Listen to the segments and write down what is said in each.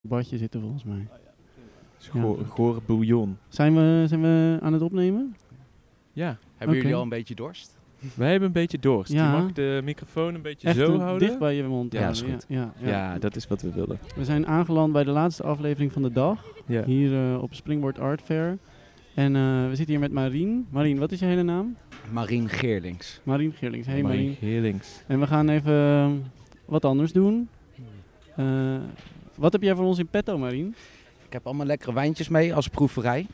badje zitten volgens mij. Goor, Ja. gore bouillon. Zijn we, zijn we aan het opnemen? Ja, Hebben jullie al een beetje dorst? wij hebben een beetje dorst. Ja. Je mag de microfoon een beetje Echt zo eh, houden. dicht bij je mond Ja, houden. is goed. Ja, ja, Ja, dat is wat we willen. We zijn aangeland bij de laatste aflevering van de dag. Ja. Hier eh, op Springboard Art Fair. En eh, we zitten hier met Marien. Marien, wat is je hele naam? Marien Geerlings. Marien Geerlings. Hey Marien. Geerlings. En we gaan even wat anders doen. Wat heb jij voor ons in petto, Marien? Ik heb allemaal lekkere wijntjes mee als proeverij.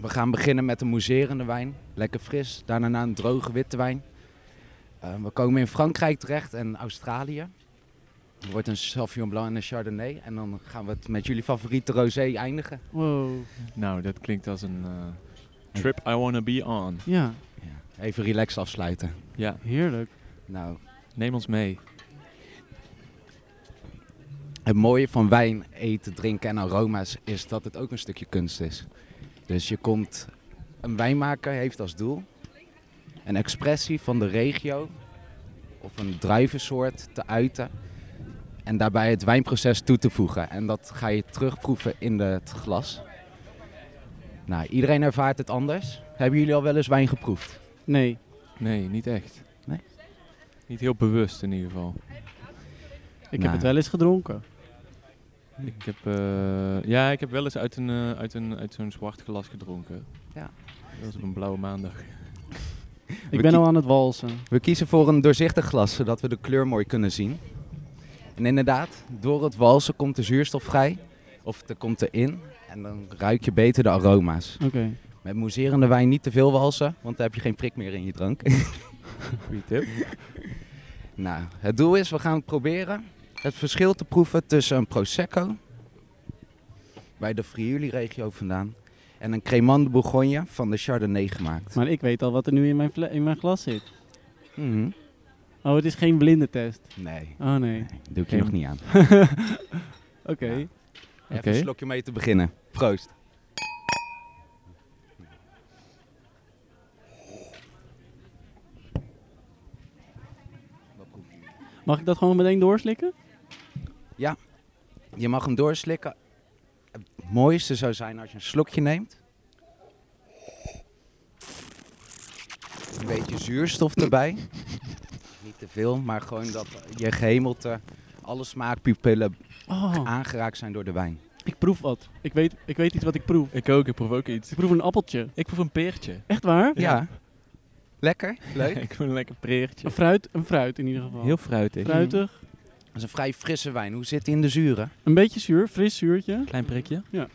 We gaan beginnen met een mousserende wijn. Lekker fris. Daarna een droge witte wijn. Eh, we komen in Frankrijk terecht en Australië. Er wordt een Sauvignon Blanc en een Chardonnay. En dan gaan we het met jullie favoriete rosé eindigen. Wow. Nou, dat klinkt als een eh, trip I wanna be on. Ja, Ja, even relaxed afsluiten. Ja, heerlijk. Nou, neem ons mee. Het mooie van wijn, eten, drinken en aroma's is dat het ook een stukje kunst is. Dus je komt, een wijnmaker heeft als doel een expressie van de regio of een druivensoort te uiten en daarbij het wijnproces toe te voegen. En dat ga je terugproeven in het glas. Nou, iedereen ervaart het anders. Hebben jullie al wel eens wijn geproefd? Nee. Nee, niet echt. Nee? Niet heel bewust in ieder geval. Ik heb Nou. het wel eens gedronken. Ik heb, eh, ja, ik heb wel eens uit, een, eh, uit, een, uit zo'n zwart glas gedronken. Ja. Dat was op een blauwe maandag. Ik We ben al aan het walsen. We kiezen voor een doorzichtig glas, zodat we de kleur mooi kunnen zien. En inderdaad, door het walsen komt de zuurstof vrij. Of er komt erin. En dan ruik je beter de aroma's. Oké. Met mousserende wijn niet te veel walsen, want dan heb je geen prik meer in je drank. Goeie tip. nou, het doel is, we gaan proberen het verschil te proeven tussen een Prosecco, bij de Friuli-regio vandaan, en een Crémant de Bourgogne van de Chardonnay gemaakt. Maar ik weet al wat er nu in mijn, in mijn glas zit. Mhm. Oh, het is geen blinde test. Nee, Oh nee. nee, doe ik je nog niet aan. Oké. Ja. Even een slokje mee te beginnen. Proost. Mag ik dat gewoon meteen doorslikken? Je mag hem doorslikken. Het mooiste zou zijn als je een slokje neemt. Een beetje zuurstof erbij. Niet te veel, maar gewoon dat je gehemelte, alle smaakpupillen Oh, aangeraakt zijn door de wijn. ik proef wat. Ik weet, ik weet iets wat ik proef. Ik ook, ik proef ook iets. Ik proef een appeltje. Ik proef een peertje. Echt waar? Ja. Lekker? Leuk. ik proef een lekker peertje. Een fruit, een fruit in ieder geval. Heel fruitig. fruitig. Dat is een vrij frisse wijn. Hoe zit die in de zuren? Een beetje zuur, fris zuurtje. Klein prikje. Ja.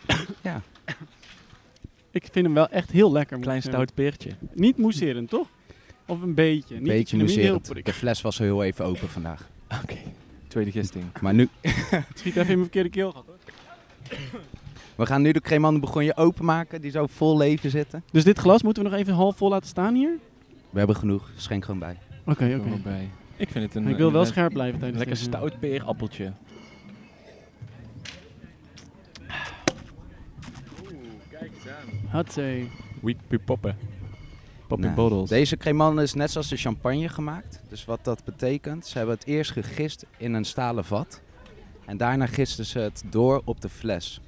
Ik vind hem wel echt heel lekker. Klein stout peertje. Niet mousserend, toch? Of een beetje. Niet, ik Beetje mousserend. De fles was heel even open vandaag. Oké. Tweede gisting. Maar nu, Het schiet even in mijn verkeerde keel gehad hoor. we gaan nu de Cremant de Bourgogne openmaken. Die zou vol leven zitten. Dus dit glas moeten we nog even half vol laten staan hier? We hebben genoeg. Schenk gewoon bij. Oké, oké. Kom erbij. Ik vind het een, Maar ik wil een wel scherp blijven tijdens lekker deze- stout peerappeltje. Hatzee. We we poppen. Popping Nou, bottles. Deze Cremant is net zoals de champagne gemaakt. Dus wat dat betekent, ze hebben het eerst gegist in een stalen vat. En daarna gisten ze het door op de fles.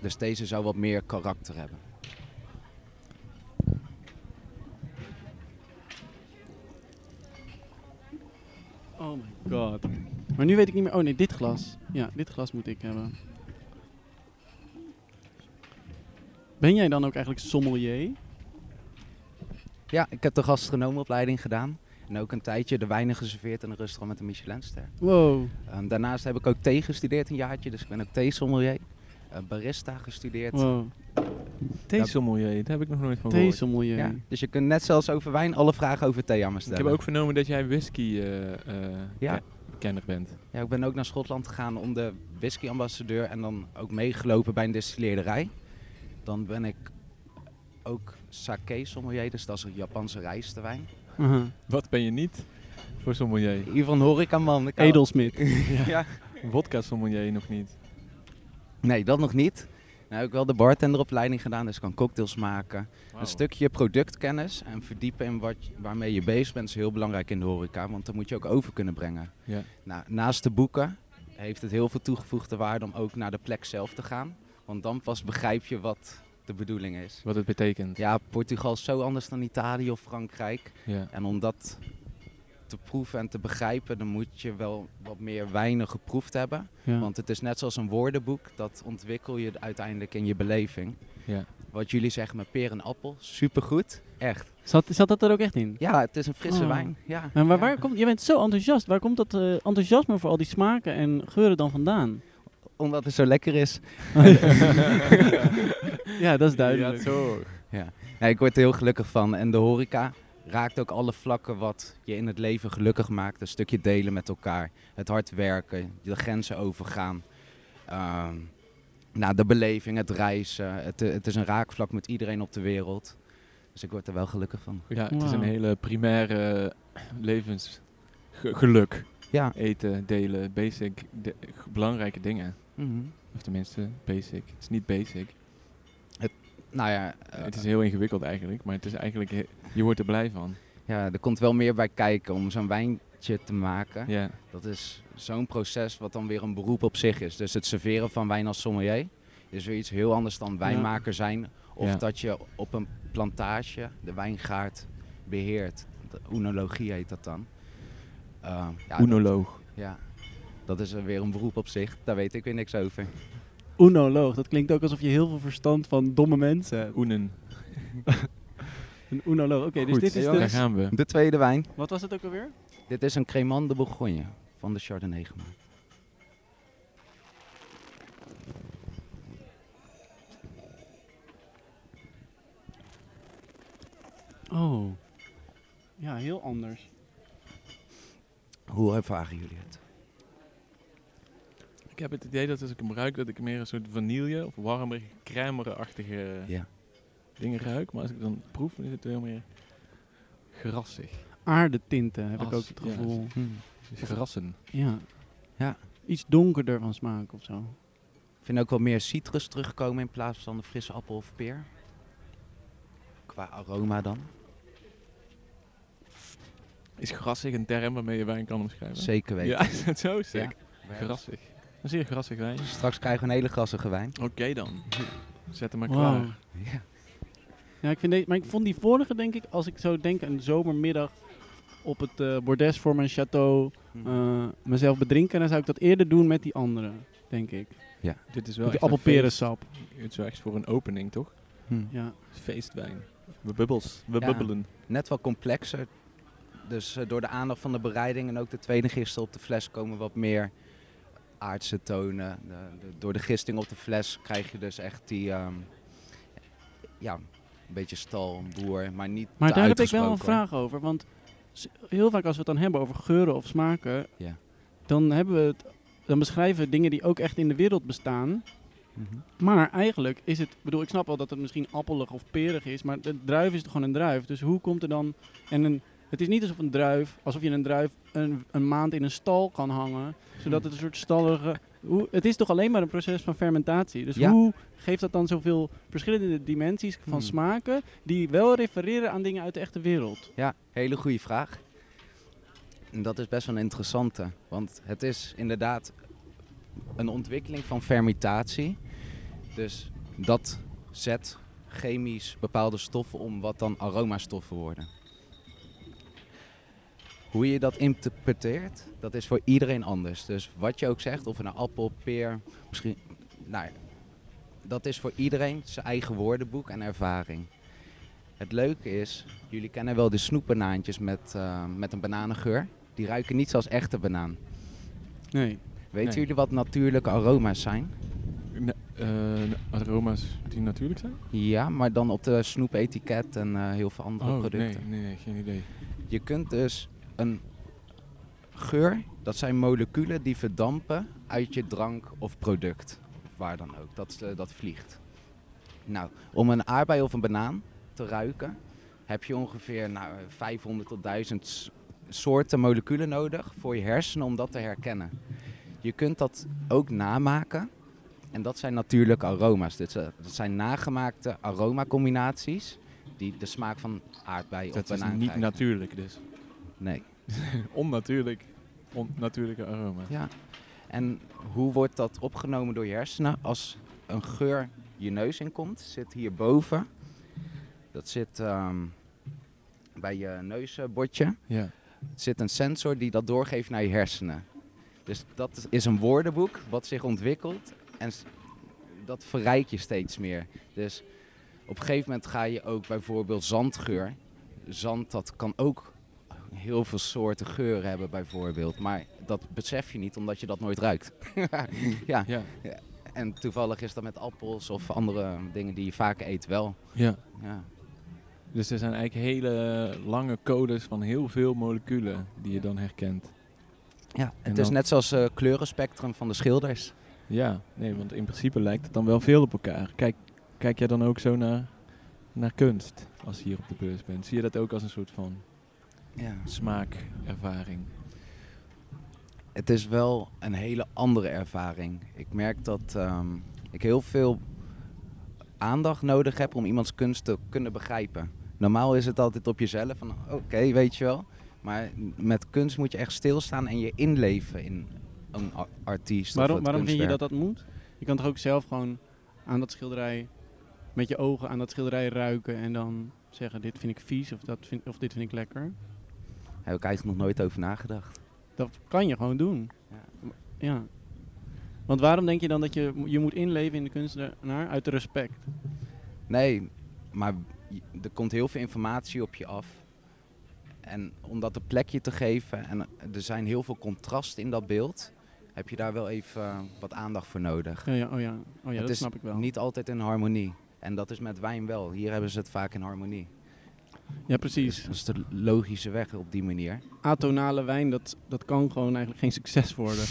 Dus deze zou wat meer karakter hebben. Oh my god. Maar nu weet ik niet meer. Oh nee, dit glas. Ja, dit glas moet ik hebben. Ben jij dan ook eigenlijk sommelier? Ja, ik heb de gastronoomopleiding gedaan. En ook een tijdje de wijnen geserveerd in een restaurant met een Michelinster. Wow. Ehm, daarnaast heb ik ook thee gestudeerd een jaartje. Dus ik ben ook thee-sommelier. Eh, barista gestudeerd. Wow. Theesommelier, daar heb ik nog nooit van gehoord. Theesommelier. Ja, dus je kunt net zoals over wijn alle vragen over thee aan me Ik stellen. heb ook vernomen dat jij whisky eh, eh, Ja. ke- kenner bent. Ja, ik ben ook naar Schotland gegaan om de whisky-ambassadeur en dan ook meegelopen bij een distilleerderij. Dan ben ik ook sake sommelier, dus dat is een Japanse rijstewijn. Aha. Wat ben je niet voor sommelier? Hier van horecaman. ik hou- Edelsmid. ja. Vodka sommelier nog niet. Nee, dat nog niet. Nou heb ik wel de bartenderopleiding gedaan, dus ik kan cocktails maken. Een stukje productkennis en verdiepen in wat, waarmee je bezig bent is heel belangrijk in de horeca, want dan moet je ook over kunnen brengen. Ja. Nou, naast de boeken heeft het heel veel toegevoegde waarde om ook naar de plek zelf te gaan. Want dan pas begrijp je wat de bedoeling is. Wat het betekent. Ja, Portugal is zo anders dan Italië of Frankrijk. Ja. En om dat te proeven en te begrijpen, dan moet je wel wat meer wijnen geproefd hebben. Ja. Want het is net zoals een woordenboek, dat ontwikkel je uiteindelijk in je beleving. Ja. Wat jullie zeggen met peer en appel, supergoed. Echt. Zat, zat dat er ook echt in? Ja, het is een frisse Oh. wijn. Ja. En waar, Ja. komt, je bent zo enthousiast. Waar komt dat eh, enthousiasme voor al die smaken en geuren dan vandaan? Omdat het zo lekker is. ja, dat is duidelijk. Ja, zo. Ja, ik word er heel gelukkig van. En de horeca raakt ook alle vlakken wat je in het leven gelukkig maakt. Een stukje delen met elkaar. Het hard werken, de grenzen overgaan. Ehm, nou, de beleving, het reizen. Het, eh, het is een raakvlak met iedereen op de wereld. Dus ik word er wel gelukkig van. Ja, het is een hele primaire levensgeluk. Ja. Eten, delen, basic, de, belangrijke dingen. Mhm. Of tenminste, basic. Het is niet basic. Nou ja, eh, het is heel ingewikkeld eigenlijk, maar het is eigenlijk, he- je wordt er blij van. ja, er komt wel meer bij kijken om zo'n wijntje te maken. Ja, Dat is zo'n proces wat dan weer een beroep op zich is. Dus het serveren van wijn als sommelier is weer iets heel anders dan wijnmaker zijn. Of Ja. dat je op een plantage de wijngaard beheert. Oenologie heet dat dan. Uh, ja, oenoloog. Dat, ja, dat is weer een beroep op zich. Daar weet ik weer niks over. Oenoloog, dat klinkt ook alsof je heel veel verstand van domme mensen hebt. Oenen. Een oenoloog. Oké, dus dit is daar de... gaan we. De tweede wijn. Wat was het ook alweer? Dit is een Crémant de Bourgogne van de Chardonnay gemaakt. Oh. Ja, heel anders. Hoe ervaren jullie het? Ik heb het idee dat als ik hem ruik, dat ik meer een soort vanille of warmere, crèmere-achtige Ja. dingen ruik. Maar als ik dan proef, dan is het veel meer grassig. Aardetinten heb ik ook het ja. gevoel. Dus grassen. Ja. Ja. Iets donkerder van smaak of zo. Ik vind ook wel meer citrus terugkomen in plaats van de frisse appel of peer. Qua aroma dan. Is grassig een term waarmee je wijn kan omschrijven? Zeker weten. Ja, is dat zo? Sick. Ja. Grassig. Een zeer grassig wijn. Straks krijgen we een hele grassige wijn. Oké dan. Zet hem maar klaar. Ja. Ja, ik vind deze, maar ik vond die vorige, denk ik, als ik zo denk, een zomermiddag op het eh bordes voor mijn château Hm. eh, mezelf bedrinken, dan zou ik dat eerder doen met die andere, denk ik. Dit is wel Met die appelperensap. Het is wel echt voor een opening, toch? Hm. Ja. Feestwijn. We bubbels. We Ja. bubbelen. Net wat complexer. Dus eh, door de aandacht van de bereiding en ook de tweede gistel op de fles komen wat meer aardse tonen. De, de- door de gisting op de fles krijg je dus echt die, ehm, ja, een beetje stal, boer, maar niet Maar daar heb ik wel een vraag over. Want heel vaak als we het dan hebben over geuren of smaken, Ja. dan hebben we het. Dan beschrijven we dingen die ook echt in de wereld bestaan. Mhm. Maar eigenlijk is het, bedoel, ik snap wel dat het misschien appelig of perig is, maar de druif is toch gewoon een druif. Dus hoe komt er dan, en een, het is niet alsof een druif, alsof je een druif een, een maand in een stal kan hangen, zodat het een soort stallige, hoe, het is toch alleen maar een proces van fermentatie. Dus Ja. hoe geeft dat dan zoveel verschillende dimensies van Hmm. smaken, die wel refereren aan dingen uit de echte wereld? Ja, hele goede vraag. En dat is best wel een interessante, want het is inderdaad een ontwikkeling van fermentatie. Dus dat zet chemisch bepaalde stoffen om wat dan aromastoffen worden. Hoe je dat interpreteert, dat is voor iedereen anders. Dus wat je ook zegt, of een appel, peer, misschien, nou, dat is voor iedereen zijn eigen woordenboek en ervaring. Het leuke is, jullie kennen wel de snoepbanaantjes met, eh, met een bananengeur. Die ruiken niet zoals echte banaan. Nee. Weten Nee. jullie wat natuurlijke aroma's zijn? Eh, aroma's die natuurlijk zijn? Ja, maar dan op de snoepetiket en eh, heel veel andere Oh, producten. nee, nee, nee, geen idee. Je kunt dus een geur, dat zijn moleculen die verdampen uit je drank of product. Waar dan ook, dat, eh, dat vliegt. Nou, om een aardbei of een banaan te ruiken, heb je ongeveer nou, 500 tot 1000 s- soorten moleculen nodig voor je hersenen om dat te herkennen. Je kunt dat ook namaken. En dat zijn natuurlijke aroma's. Dit zijn- dat zijn nagemaakte aromacombinaties die de smaak van aardbei Dat of is banaan niet krijgen. natuurlijk dus. Nee. Onnatuurlijk. Onnatuurlijke aroma. Ja. En hoe wordt dat opgenomen door je hersenen? Als een geur je neus inkomt, zit hierboven. Dat zit ehm, bij je neusbordje. Ja. Zit een sensor die dat doorgeeft naar je hersenen. Dus dat is een woordenboek wat zich ontwikkelt en dat verrijk je steeds meer. Dus op een gegeven moment ga je ook bijvoorbeeld zandgeur. Zand dat kan ook heel veel soorten geuren hebben bijvoorbeeld. Maar dat besef je niet omdat je dat nooit ruikt. ja, Ja. en toevallig is dat met appels of andere dingen die je vaak eet wel. ja. Ja. Dus er zijn eigenlijk hele lange codes van heel veel moleculen die je dan herkent. Ja, En het is net zoals het kleurenspectrum van de schilders. Ja, nee, want in principe lijkt het dan wel veel op elkaar. Kijk, kijk jij dan ook zo naar, naar kunst als je hier op de beurs bent? Zie je dat ook als een soort van Ja. smaakervaring? Het is wel een hele andere ervaring. Ik merk dat ehm, ik heel veel aandacht nodig heb om iemands kunst te kunnen begrijpen. Normaal is het altijd op jezelf, van oké, weet je wel. Maar met kunst moet je echt stilstaan en je inleven in een artiest Waarom, waarom vind je dat dat moet? Je kan toch ook zelf gewoon aan dat schilderij, met je ogen aan dat schilderij ruiken en dan zeggen dit vind ik vies of, dat vind, of dit vind ik lekker. Daar heb ik eigenlijk nog nooit over nagedacht. Dat kan je gewoon doen. Ja. Ja. Want waarom denk je dan dat je je moet inleven in de kunstenaar uit respect? Nee, maar er komt heel veel informatie op je af. En om dat een plekje te geven, en er zijn heel veel contrasten in dat beeld, heb je daar wel even eh, wat aandacht voor nodig. Ja, ja, oh ja, oh ja het dat snap ik wel. niet altijd in harmonie. En dat is met wijn wel. Hier hebben ze het vaak in harmonie. Ja, precies. Dus dat is de logische weg op die manier. Atonale wijn, dat, dat kan gewoon eigenlijk geen succes worden.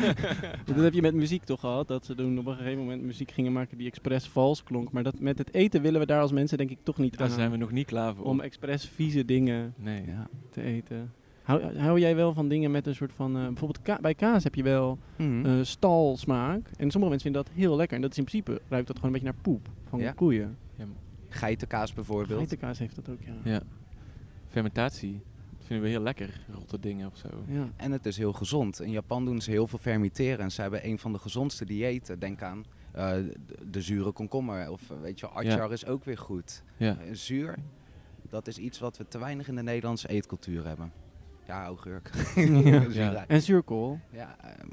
dat heb je met muziek toch gehad? Dat ze toen op een gegeven moment muziek gingen maken die expres vals klonk. Maar dat, met het eten willen we daar als mensen denk ik toch niet Daar aan. zijn we nog niet klaar voor. Om expres vieze dingen nee. Ja. te eten. Hou, hou jij wel van dingen met een soort van... eh, bijvoorbeeld ka- bij kaas heb je wel Mhm. eh, stalsmaak. En sommige mensen vinden dat heel lekker. En dat is in principe, ruikt dat gewoon een beetje naar poep van Ja. koeien. Geitenkaas bijvoorbeeld. Geitenkaas heeft dat ook, ja. Ja. Fermentatie. Dat vinden we heel lekker. Rotte dingen of zo. ja. En het is heel gezond. In Japan doen ze heel veel fermenteren. En ze hebben een van de gezondste diëten. Denk aan eh, de, de zure komkommer. Of eh, weet je, achar is ook weer goed. Ja. Eh, zuur, dat is iets wat we te weinig in de Nederlandse eetcultuur hebben. Ja, augurk. Ja. En zuurkool? Ja, ehm,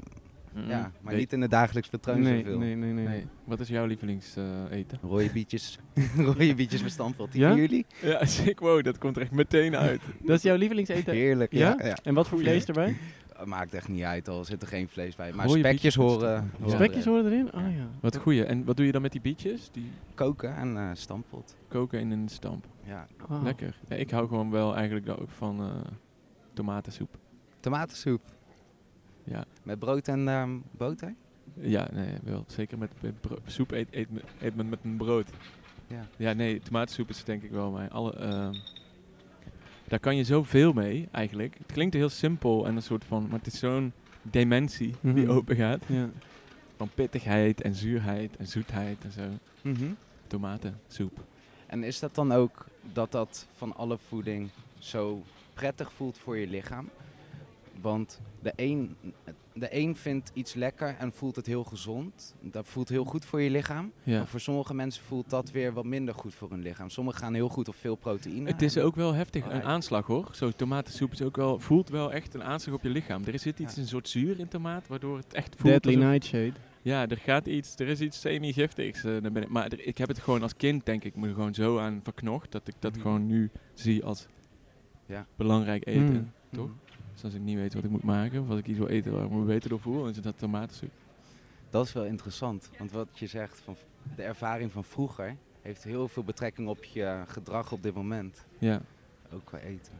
Mm. ja, maar Nee. niet in het dagelijks patroon Nee, zoveel. nee, nee, nee. Nee. Wat is jouw lievelingseten? eten? Rode bietjes, rode bietjes met stampot. Die Ja? van jullie? ja, ik wow, dat komt er echt meteen uit. Dat is jouw lievelingseten? Heerlijk, Ja? ja. ja. En wat voor vlees erbij? Maakt echt niet uit, al zit er geen vlees bij. Maar spekjes horen, horen Spekjes erin. horen erin? Oh ja. Wat goeie. En wat doe je dan met die bietjes? Die Koken en eh, stampot. koken in een stamp. Ja. Lekker. Ja, ik hou gewoon wel eigenlijk ook van eh, tomatensoep. Tomatensoep. Ja. Met brood en ehm, boter? Ja, nee, wel. Zeker met, soep eet, eet, eet men met een brood. Ja. Ja, nee, tomatensoep is denk ik wel mijn alle... ehm, daar kan je zoveel mee, eigenlijk. Het klinkt heel simpel en een soort van... Maar het is zo'n dimensie die Mhm. open gaat. Ja. Van pittigheid en zuurheid en zoetheid en zo. Mhm. Tomatensoep. En is dat dan ook dat dat van alle voeding zo prettig voelt voor je lichaam? Want de een, de een vindt iets lekker en voelt het heel gezond. Dat voelt heel goed voor je lichaam. Ja. Maar voor sommige mensen voelt dat weer wat minder goed voor hun lichaam. Sommigen gaan heel goed op veel proteïne. Het is ook wel heftig, Oh, een aanslag hoor. Zo tomatensoep is ook wel, voelt wel echt een aanslag op je lichaam. Er zit iets, Ja. een soort zuur in tomaat, waardoor het echt voelt Deadly alsof- Nightshade. Ja, er gaat iets, er is iets semi-giftigs. eh, daar ben ik, maar er- ik heb het gewoon als kind, denk ik, me gewoon zo aan verknocht dat ik dat Mhm. gewoon nu zie als Ja. belangrijk eten. Mm. toch? Mhm. Dus als ik niet weet wat ik moet maken of als ik iets wil eten waar ik me beter door voel, dan is dat tomatensoep. Dat is wel interessant. Want wat je zegt, van de ervaring van vroeger heeft heel veel betrekking op je gedrag op dit moment. Ja, Ook qua eten.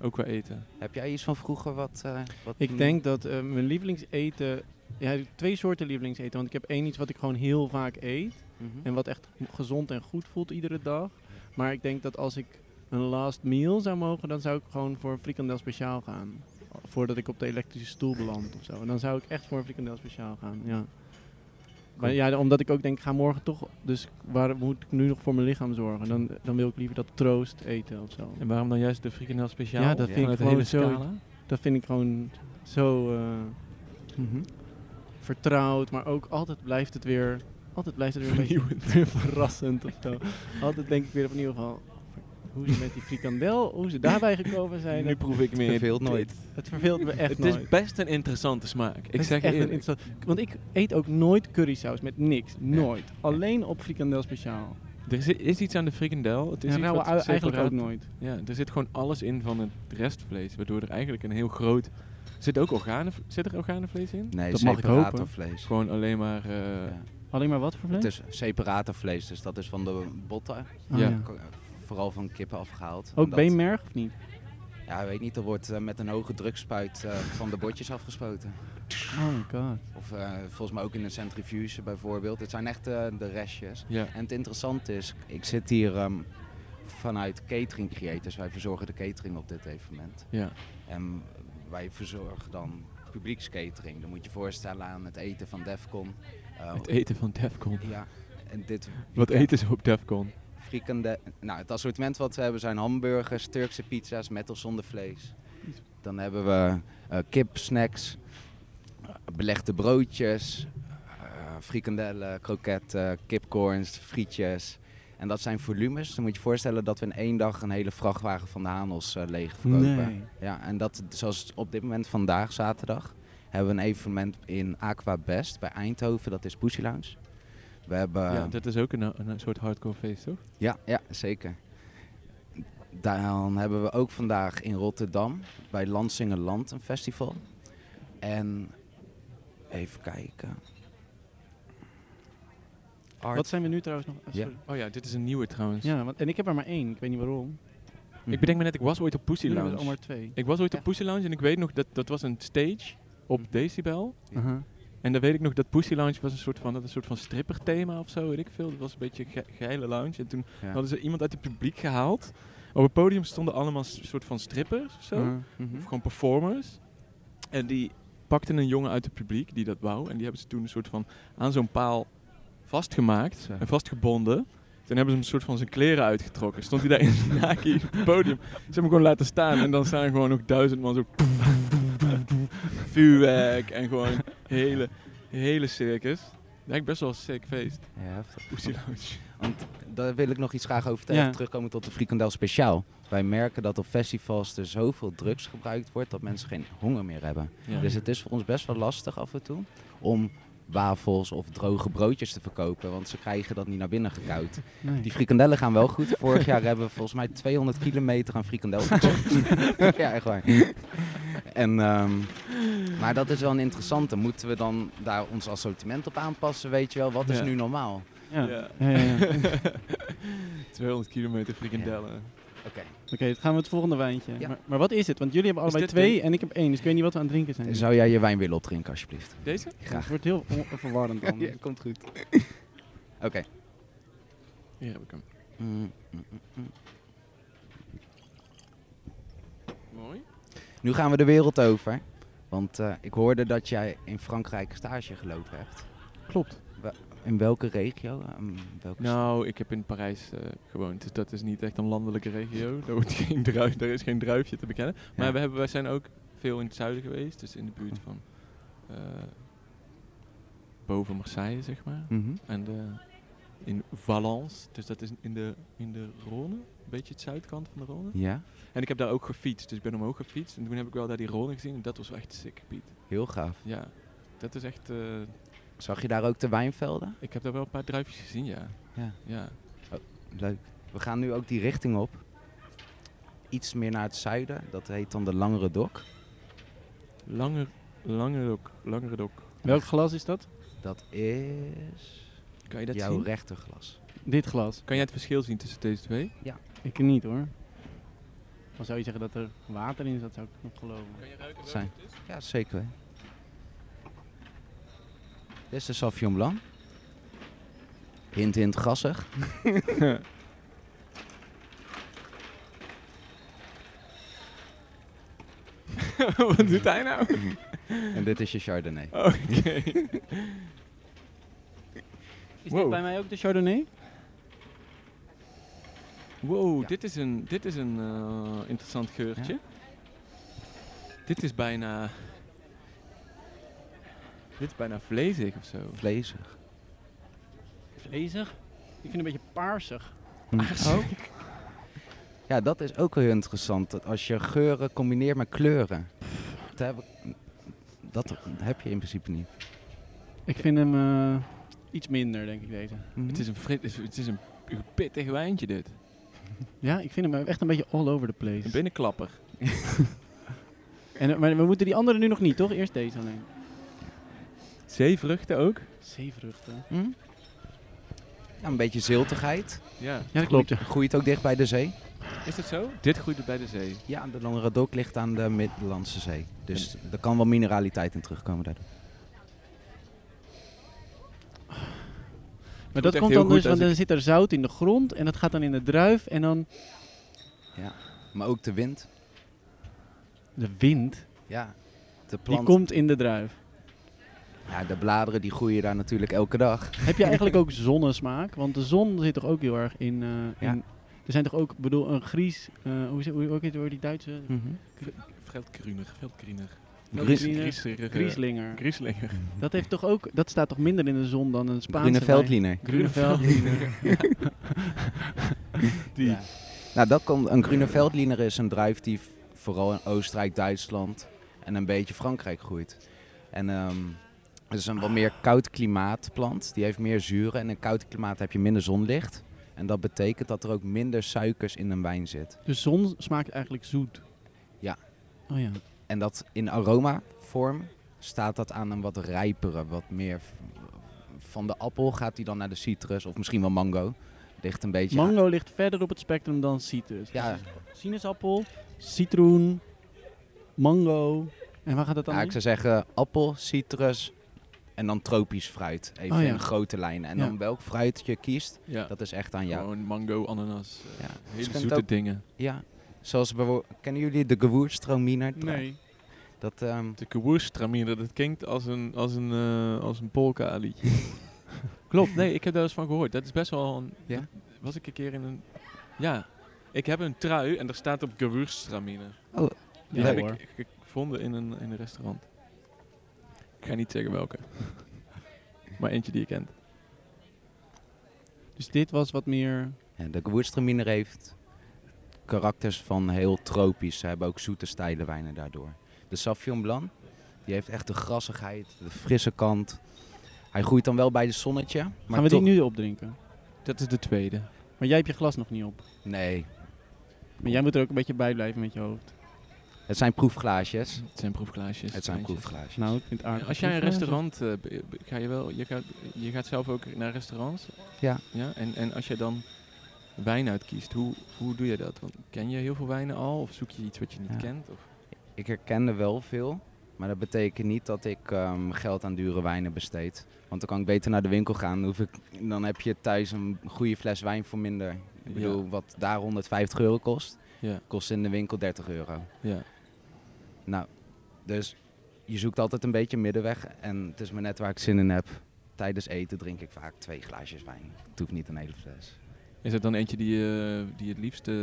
ook wel eten. Heb jij iets van vroeger wat... eh, wat Ik denk dat eh, mijn lievelingseten... Ja, ik heb twee soorten lievelingseten. Want ik heb één iets wat ik gewoon heel vaak eet. Mhm. En wat echt gezond en goed voelt iedere dag. Maar ik denk dat als ik een last meal zou mogen, dan zou ik gewoon voor een frikandel speciaal gaan. Voordat ik op de elektrische stoel beland of zo. En dan zou ik echt voor een frikandel speciaal gaan, ja. Maar ja, omdat ik ook denk, ik ga morgen toch... Dus waar moet ik nu nog voor mijn lichaam zorgen? Dan, dan wil ik liever dat troost eten of zo. En waarom dan juist de frikandel speciaal? Ja, dat vind ik gewoon zo-? Dat vind ik gewoon zo... eh, Mhm. vertrouwd, maar ook altijd blijft het weer, altijd blijft het weer een beetje Vernieuwend. weer verrassend of zo. Altijd denk ik weer opnieuw van hoe ze met die frikandel, hoe ze daarbij gekomen zijn. nu Het, proef ik meer. Verveelt dit. nooit. het verveelt me echt Het nooit. is best een interessante smaak. Ik Het zeg echt je een Want ik eet ook nooit currysaus met niks. Nooit. Alleen op frikandel speciaal. Er is, is iets aan de frikandel. Het is En iets wat eigenlijk ook nooit. Ja, er zit gewoon alles in van het restvlees, waardoor er eigenlijk een heel groot... Zit ook organen, zit er organenvlees in? Nee, Dat mag ik hopen. vlees. Gewoon alleen maar... eh, Ja. Alleen maar wat voor vlees? Het is separator vlees, dus dat is van de botten. Oh, ja. ja. Vooral van kippen afgehaald. Ook Omdat- beenmerg of niet? Ja, weet niet, er wordt eh, met een hoge drukspuit eh, van de botjes afgespoten. Oh my god. Of eh, volgens mij ook in een centrifuge bijvoorbeeld. Het zijn echt de restjes. ja. En het interessante is, ik zit hier ehm, vanuit Catering Creators. Wij verzorgen de catering op dit evenement. ja. En wij verzorgen dan publiekscatering. Dan moet je je voorstellen aan het eten van Defcon. Het eten van Defcon. Ja, en dit Wat eten ze op Defcon? Nou, het assortiment wat we hebben zijn hamburgers, Turkse pizza's met of zonder vlees. Dan hebben we eh kip, snacks, eh, belegde broodjes, eh, frikandellen, kroketten, kipcorns, frietjes. En dat zijn volumes. Dan moet je je voorstellen dat we in één dag een hele vrachtwagen van de Hanels leeg verkopen. Nee. Ja, en dat, zoals op dit moment vandaag, zaterdag, hebben we een evenement in Aqua Best bij Eindhoven. Dat is Pussy Lounge. We hebben... ja, dat is ook een, een soort hardcore feest, toch? Ja, ja, zeker. Dan hebben we ook vandaag in Rotterdam bij Lansingerland een festival. En even kijken. Art. Wat zijn we nu trouwens nog? Ja. Oh ja, dit is een nieuwe trouwens. Ja, want, en ik heb er maar één. Ik weet niet waarom. Ik bedenk me net, ik was ooit op Pussy Lounge. al maar twee. Ik was ooit Ja. op Pussy Lounge en ik weet nog dat dat was een stage op. Decibel. En dan weet ik nog dat Pussy Lounge was een soort van, dat een soort van stripperthema of zo, weet ik veel. Dat was een beetje een ge- geile lounge. En toen Ja. hadden ze iemand uit het publiek gehaald. Op het podium stonden allemaal soort van strippers of zo. Aha. Mhm. Of gewoon performers. En die pakten een jongen uit het publiek die dat wou. En die hebben ze toen een soort van aan zo'n paal vastgemaakt en vastgebonden. Toen hebben ze hem een soort van zijn kleren uitgetrokken. Stond hij daar in zijn naki op het podium. Ze hebben hem gewoon laten staan. En dan staan er gewoon nog duizend man zo... Vuurwerk en gewoon hele, hele circus. Eigenlijk best wel een sick feest. Ja, heftig. Pussy Lounge. Want daar wil ik nog iets graag over. Ja. Terugkomen tot de frikandel speciaal. Wij merken dat op festivals er zoveel drugs gebruikt wordt dat mensen geen honger meer hebben. Ja. Dus het is voor ons best wel lastig af en toe om wafels of droge broodjes te verkopen, want ze krijgen dat niet naar binnen gekoud. Nee. Die frikandellen gaan wel goed. Vorig jaar hebben we volgens mij 200 kilometer aan frikandel verkocht. ja, echt waar. En, ehm, maar dat is wel een interessante. Moeten we dan daar ons assortiment op aanpassen, weet je wel? Wat is Ja. nu normaal? Ja. Ja. Ja, ja, ja. 200 kilometer frikandellen. Oké. Oké, dan gaan we het volgende wijntje. Ja. Maar, maar wat is het? Want jullie hebben allebei twee en ik heb één. Dus ik weet niet wat we aan het drinken zijn. Zou jij je wijn willen opdrinken, alsjeblieft? Deze? Het wordt heel verwarrend dan. komt goed. Oké. Hier heb ik hem. Mm, mm, mm, mm. Mooi. Nu gaan we de wereld over. Want eh, ik hoorde dat jij in Frankrijk stage gelopen hebt. Klopt. In welke regio? Ehm, welke Nou, ik heb in Parijs eh, gewoond, dus dat is niet echt een landelijke regio. Daar, wordt geen druif, daar is geen druifje te bekennen. Maar Ja. we hebben, wij zijn ook veel in het zuiden geweest, dus in de buurt van eh, boven Marseille, zeg maar. Mhm. En de, in Valence, dus dat is in de, in de Rhône, een beetje het zuidkant van de Rhône. Ja, En ik heb daar ook gefietst, dus ik ben omhoog gefietst. En toen heb ik wel daar die Rhône gezien en dat was wel echt sick, Piet. heel gaaf. Ja, dat is echt... eh, Zag je daar ook de wijnvelden? ik heb daar wel een paar druifjes gezien, ja. Ja. Ja. Leuk. We gaan nu ook die richting op. Iets meer naar het zuiden. Dat heet dan de Langere Dok. Langer, langere dok, langere dok. Welk glas is dat? Dat is Kan je dat jouw zien? rechterglas. Dit glas. Kan jij het verschil zien tussen deze twee? Ik niet hoor. Dan zou je zeggen dat er water in dat zou ik nog geloven. Kan je ruiken Zijn. Ja, zeker. hè. Dit is de Sauvignon Blanc. Hint, hint, gassig. Wat doet hij nou? En dit is je Chardonnay. Oké. Is Wow. dit bij mij ook de Chardonnay? Wow, Ja. dit is een, dit is een eh, interessant geurtje. Dit is bijna... Dit is bijna vlezig of zo. Vlezig. Vlezig? Ik vind het een beetje paarsig. Oh. Ja, dat is ook wel heel interessant. dat Als je geuren combineert met kleuren. Dat heb, ik- dat heb je in principe niet. Ik vind hem eh, iets minder, denk ik, deze. Het is een, frit, het is- een pittig wijntje dit. Ja, ik vind hem echt een beetje all over the place. Een binnenklapper. En, maar we moeten die andere nu nog niet, toch? Eerst deze alleen. Zeevruchten ook? Zeevruchten. Hm? Ja, een beetje ziltigheid. Ja. Ja, dat klopt. Ja. Groeit ook dicht bij de zee. Is dat zo? Dit groeit bij de zee. Ja, de Langeradok ligt aan de Middellandse Zee. Dus er kan wel mineraliteit in terugkomen daardoor. Maar dat komt dan dus, want dan zit er zout in de grond en dat gaat dan in de druif en dan Maar ook de wind. de wind, Ja, de die plant. komt in de druif. Ja, de bladeren die groeien daar natuurlijk elke dag. Heb je eigenlijk ook zonnesmaak? Want de zon zit toch ook heel erg in... eh, Ja. in er zijn toch ook, ik bedoel, een Gries, eh, hoe, hoe, hoe heet die Duitse? Gries- Grieslinger. Grieslinger. Grieslinger. Dat heeft toch ook, dat staat toch minder in de zon dan een Spaanse Groene veldliner. Groene veldliner. Die. Ja. Nou, dat komt, een groene veldliner is een druif die vooral in Oostenrijk, Duitsland en een beetje Frankrijk groeit. En ehm, het is een wat meer koud klimaatplant. Die heeft meer zuren en in koud klimaat heb je minder zonlicht. En dat betekent dat er ook minder suikers in een wijn zit. De zon smaakt eigenlijk zoet. Ja. Oh ja. En dat in aromavorm staat dat aan een wat rijpere, wat meer van de appel gaat die dan naar de citrus of misschien wel mango. Ligt een beetje aan- Mango ligt verder op het spectrum dan citrus. Ja, Sinaasappel, citroen, mango. En waar gaat het dan Ja, in? ik zou zeggen appel, citrus en dan tropisch fruit. Even Oh ja. in grote lijnen. En Ja. dan welk fruit je kiest, Ja. dat is echt aan jou. Gewoon mango, ananas. eh, Ja. Hele zoete ook- dingen. Ja. Zoals bijvoorbeeld, kennen jullie de Gewürztraminer? Nee. Dat, ehm, De Gewürztraminer, dat klinkt als een, als een, eh, als een polka liedje. Klopt, nee, ik heb daar eens van gehoord. Dat is best wel een... Ja? dat- Was ik een keer in een... Ja, ik heb een trui en daar staat op Gewürztraminer. Oh, Die Ja, heb hoor. ik gevonden in een, in een restaurant. Ik ga niet zeggen welke. maar eentje die je kent. Dus dit was wat meer... ja, de Gewürztraminer heeft karakters van heel tropisch. Ze hebben ook zoete stijle wijnen daardoor. De Sauvignon Blanc, die heeft echt de grassigheid, de frisse kant. Hij groeit dan wel bij de zonnetje. Maar Gaan we toch... die nu opdrinken? Dat is de tweede. Maar jij hebt je glas nog niet op. Nee, Maar jij moet er ook een beetje bij blijven met je hoofd. het zijn proefglaasjes. Het zijn proefglaasjes. Het zijn proefglaasjes. Nou, ik vind het aardig. Als jij een restaurant, eh, ga je wel, je gaat, je gaat zelf ook naar restaurants. Ja. ja? En, en als je dan wijn uitkiest, hoe, hoe doe je dat? Want ken je heel veel wijnen al of zoek je iets wat je niet Ja. kent? Of? Ik herkende wel veel, maar dat betekent niet dat ik ehm, geld aan dure wijnen besteed. Want dan kan ik beter naar de winkel gaan. Dan, ik, dan heb je thuis een goede fles wijn voor minder. Ik bedoel, wat daar 150 euro kost, Ja, kost in de winkel 30 euro. ja. Nou, dus je zoekt altijd een beetje middenweg. En het is maar net waar ik zin in heb. Tijdens eten drink ik vaak twee glaasjes wijn. Het hoeft niet een hele fles. Is het dan eentje die, je die je het liefst... eh,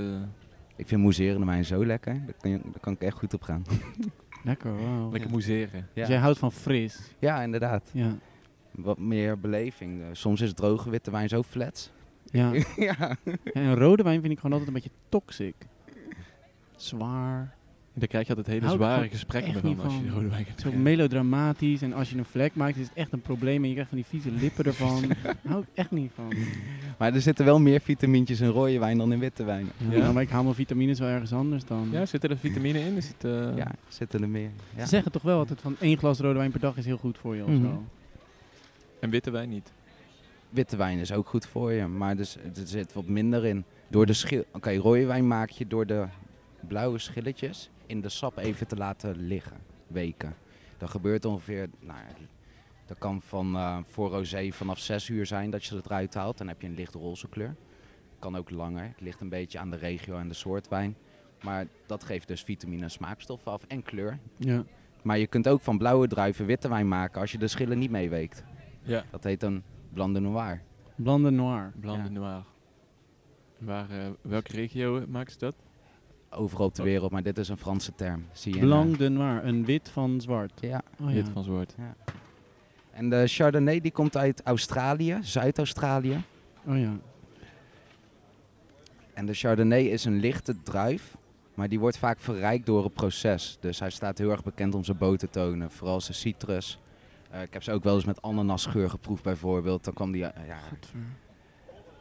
Ik vind mousserende wijn zo lekker. Daar kan, je- daar kan ik echt goed op gaan. Lekker, wow. lekker moezeren? Dus jij houdt van fris. ja inderdaad. Ja. Wat meer beleving. Eh, Soms is droge witte wijn zo flats. Ja. ja. Ja, en rode wijn vind ik gewoon altijd een beetje toxic. Zwaar. Daar krijg je altijd hele zware gesprekken niet van als je van. rode wijn gaat Zo melodramatisch. En als je een vlek maakt, is het echt een probleem. En je krijgt van die vieze lippen ervan. Daar hou ik echt niet van. Maar er zitten wel meer vitamintjes in rode wijn dan in witte wijn. Ja, Ja? Maar ik haal mijn vitamines wel ergens anders dan. Ja, zitten er vitamine in? Is het, eh, Ja, zitten er meer. Ja. Ze zeggen toch wel altijd van één glas rode wijn per dag is heel goed voor je of zo. En witte wijn niet? Witte wijn is ook goed voor je, maar dus, er zit wat minder in. Door de schil. Oké, rode wijn maak je door de blauwe schilletjes in de sap even te laten liggen, weken. Dat gebeurt ongeveer, nou, ja, dat kan van eh, voor rosé vanaf 6 uur zijn dat je het eruit haalt. Dan heb je een licht roze kleur. Kan ook langer. Het ligt een beetje aan de regio en de soort wijn. Maar dat geeft dus vitamine en smaakstoffen af en kleur. Ja. Maar je kunt ook van blauwe druiven witte wijn maken als je de schillen niet meeweekt. Ja. Dat heet een blanc de noir. Blanc de noir. Blanc de Ja. Noir. Waar, eh, welke regio maakt ze dat? Overal op de wereld, maar dit is een Franse term. Zie je in, Blanc de noir. Een wit van zwart. eh, Ja, Oh, ja. Wit van zwart. En de Chardonnay die komt uit Australië, Zuid-Australië. Oh ja. En de Chardonnay is een lichte druif, maar die wordt vaak verrijkt door het proces. Dus hij staat heel erg bekend om zijn botertonen, vooral zijn citrus. Eh, ik heb ze ook wel eens met ananasgeur geproefd bijvoorbeeld. Dan kwam die, eh, ja, Godver.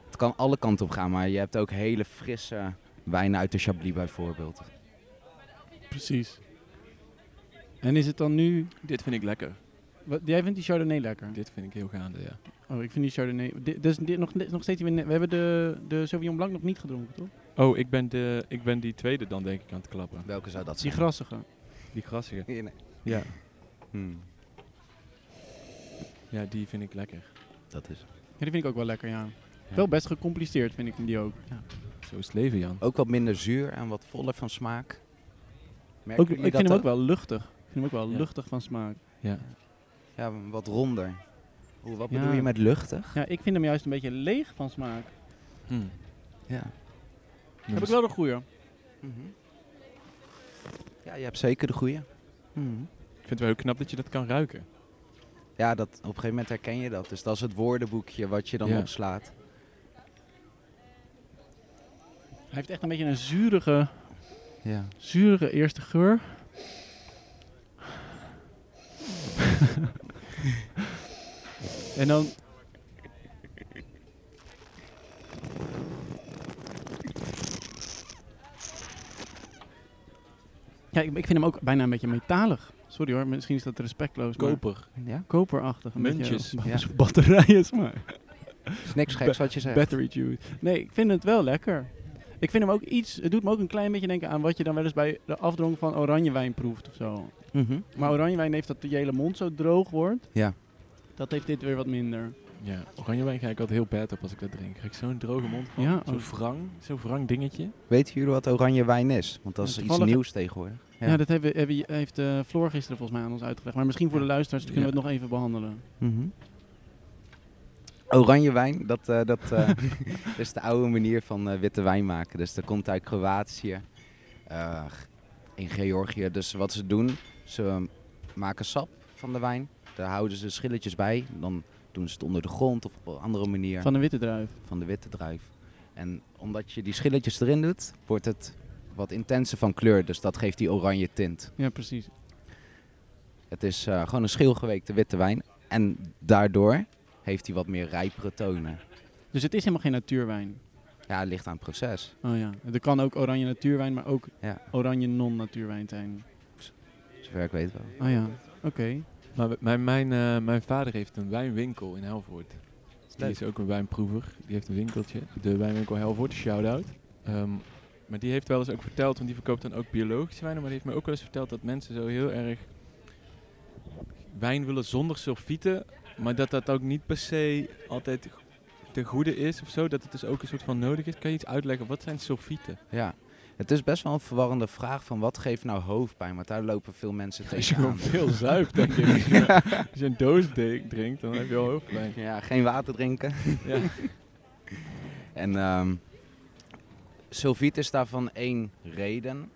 het kan alle kanten op gaan, maar je hebt ook hele frisse wijnen uit de Chablis bijvoorbeeld. Precies. En is het dan nu... Dit vind ik lekker. Wat, jij vindt die Chardonnay lekker? Dit vind ik heel gaande, ja. Oh, ik vind die Chardonnay... Dit, dus dit nog, nog steeds... We hebben de, de Sauvignon Blanc nog niet gedronken, toch? Oh, ik ben, de, ik ben die tweede dan denk ik aan het klappen. Welke zou dat Die zijn? grassige. Die grassige. Ja, nee. Ja, Hmm, ja, die vind ik lekker. dat is. Ja, die vind ik ook wel lekker, ja. Wel best gecompliceerd vind ik die ook. Ja. Zo is het leven, Jan. Ook wat minder zuur en wat voller van smaak. Merken Ook, ik vind dat hem ook wel luchtig. Ik vind hem ook wel Ja. luchtig van smaak. Ja. Ja, wat ronder. Hoe, wat Ja. bedoel je met luchtig? Ja, ik vind hem juist een beetje leeg van smaak. Hm. Ja. Heb ik wel de goeie. Mhm. Ja, je hebt zeker de goede. Ik vind het wel heel knap dat je dat kan ruiken. Ja, dat, op een gegeven moment herken je dat. Dus dat is het woordenboekje wat je dan Ja. opslaat. Hij heeft echt een beetje een zurige, Ja. zurige eerste geur. en dan... Ja, ik, ik vind hem ook bijna een beetje metalig. Sorry hoor, misschien is dat respectloos. maar Koper. ja? Koperachtig. Een Muntjes. Beetje, Ja. batterijen smaak. Is niks geks wat je zegt. Battery juice. Nee, ik vind het wel lekker. Ik vind hem ook iets... Het doet me ook een klein beetje denken aan wat je dan wel eens bij de afdronk van oranjewijn proeft of zo. Mhm. Maar oranjewijn heeft dat je hele mond zo droog wordt. Ja. Dat heeft dit weer wat minder. Ja, oranjewijn ga ik altijd heel bad op als ik dat drink. Krijg ik zo'n droge mond van. Ja, zo'n oh. wrang, zo'n wrang dingetje. Weten jullie wat oranje wijn is? Want dat Ja, is iets nieuws tegenwoordig. Ja, dat hebben, hebben, heeft eh, Floor gisteren volgens mij aan ons uitgelegd. Maar misschien voor de luisteraars kunnen we Ja. het nog even behandelen. Mhm. Oranje wijn, dat, eh, dat eh, is de oude manier van eh, witte wijn maken. Dus dat komt uit Kroatië, in Georgië. Dus wat ze doen, ze maken sap van de wijn. Daar houden ze schilletjes bij. Dan doen ze het onder de grond of op een andere manier Van de witte druif. van de witte druif. En omdat je die schilletjes erin doet, wordt het wat intenser van kleur. Dus dat geeft die oranje tint. Ja, precies. Het is gewoon een schilgeweekte witte wijn. En daardoor heeft hij wat meer rijpere tonen. Dus het is helemaal geen natuurwijn. Ja, het ligt aan het proces. Oh ja. Er kan ook oranje natuurwijn, maar ook Ja. oranje non-natuurwijn zijn. Zover ik weet wel. Oh ja. Oké. Maar mijn, mijn, eh, mijn vader heeft een wijnwinkel in Helvoort. Die is ook een wijnproever. Die heeft een winkeltje. De wijnwinkel Helvoort, shout-out. Ehm, maar die heeft wel eens ook verteld, want die verkoopt dan ook biologische wijnen. Maar die heeft me ook wel eens verteld dat mensen zo heel erg wijn willen zonder sulfieten. Maar dat dat ook niet per se altijd ten goede is of zo. Dat het dus ook een soort van nodig is. Kan je iets uitleggen? Wat zijn sulfieten? Ja. Het is best wel een verwarrende vraag van wat geeft nou hoofdpijn? Want daar lopen veel mensen Als je gewoon veel zuipt, denk ik. Als je, als je een doos drinkt, dan heb je al hoofdpijn. Ja, geen water drinken. Ja. En ehm sulfiet is daarvan één reden,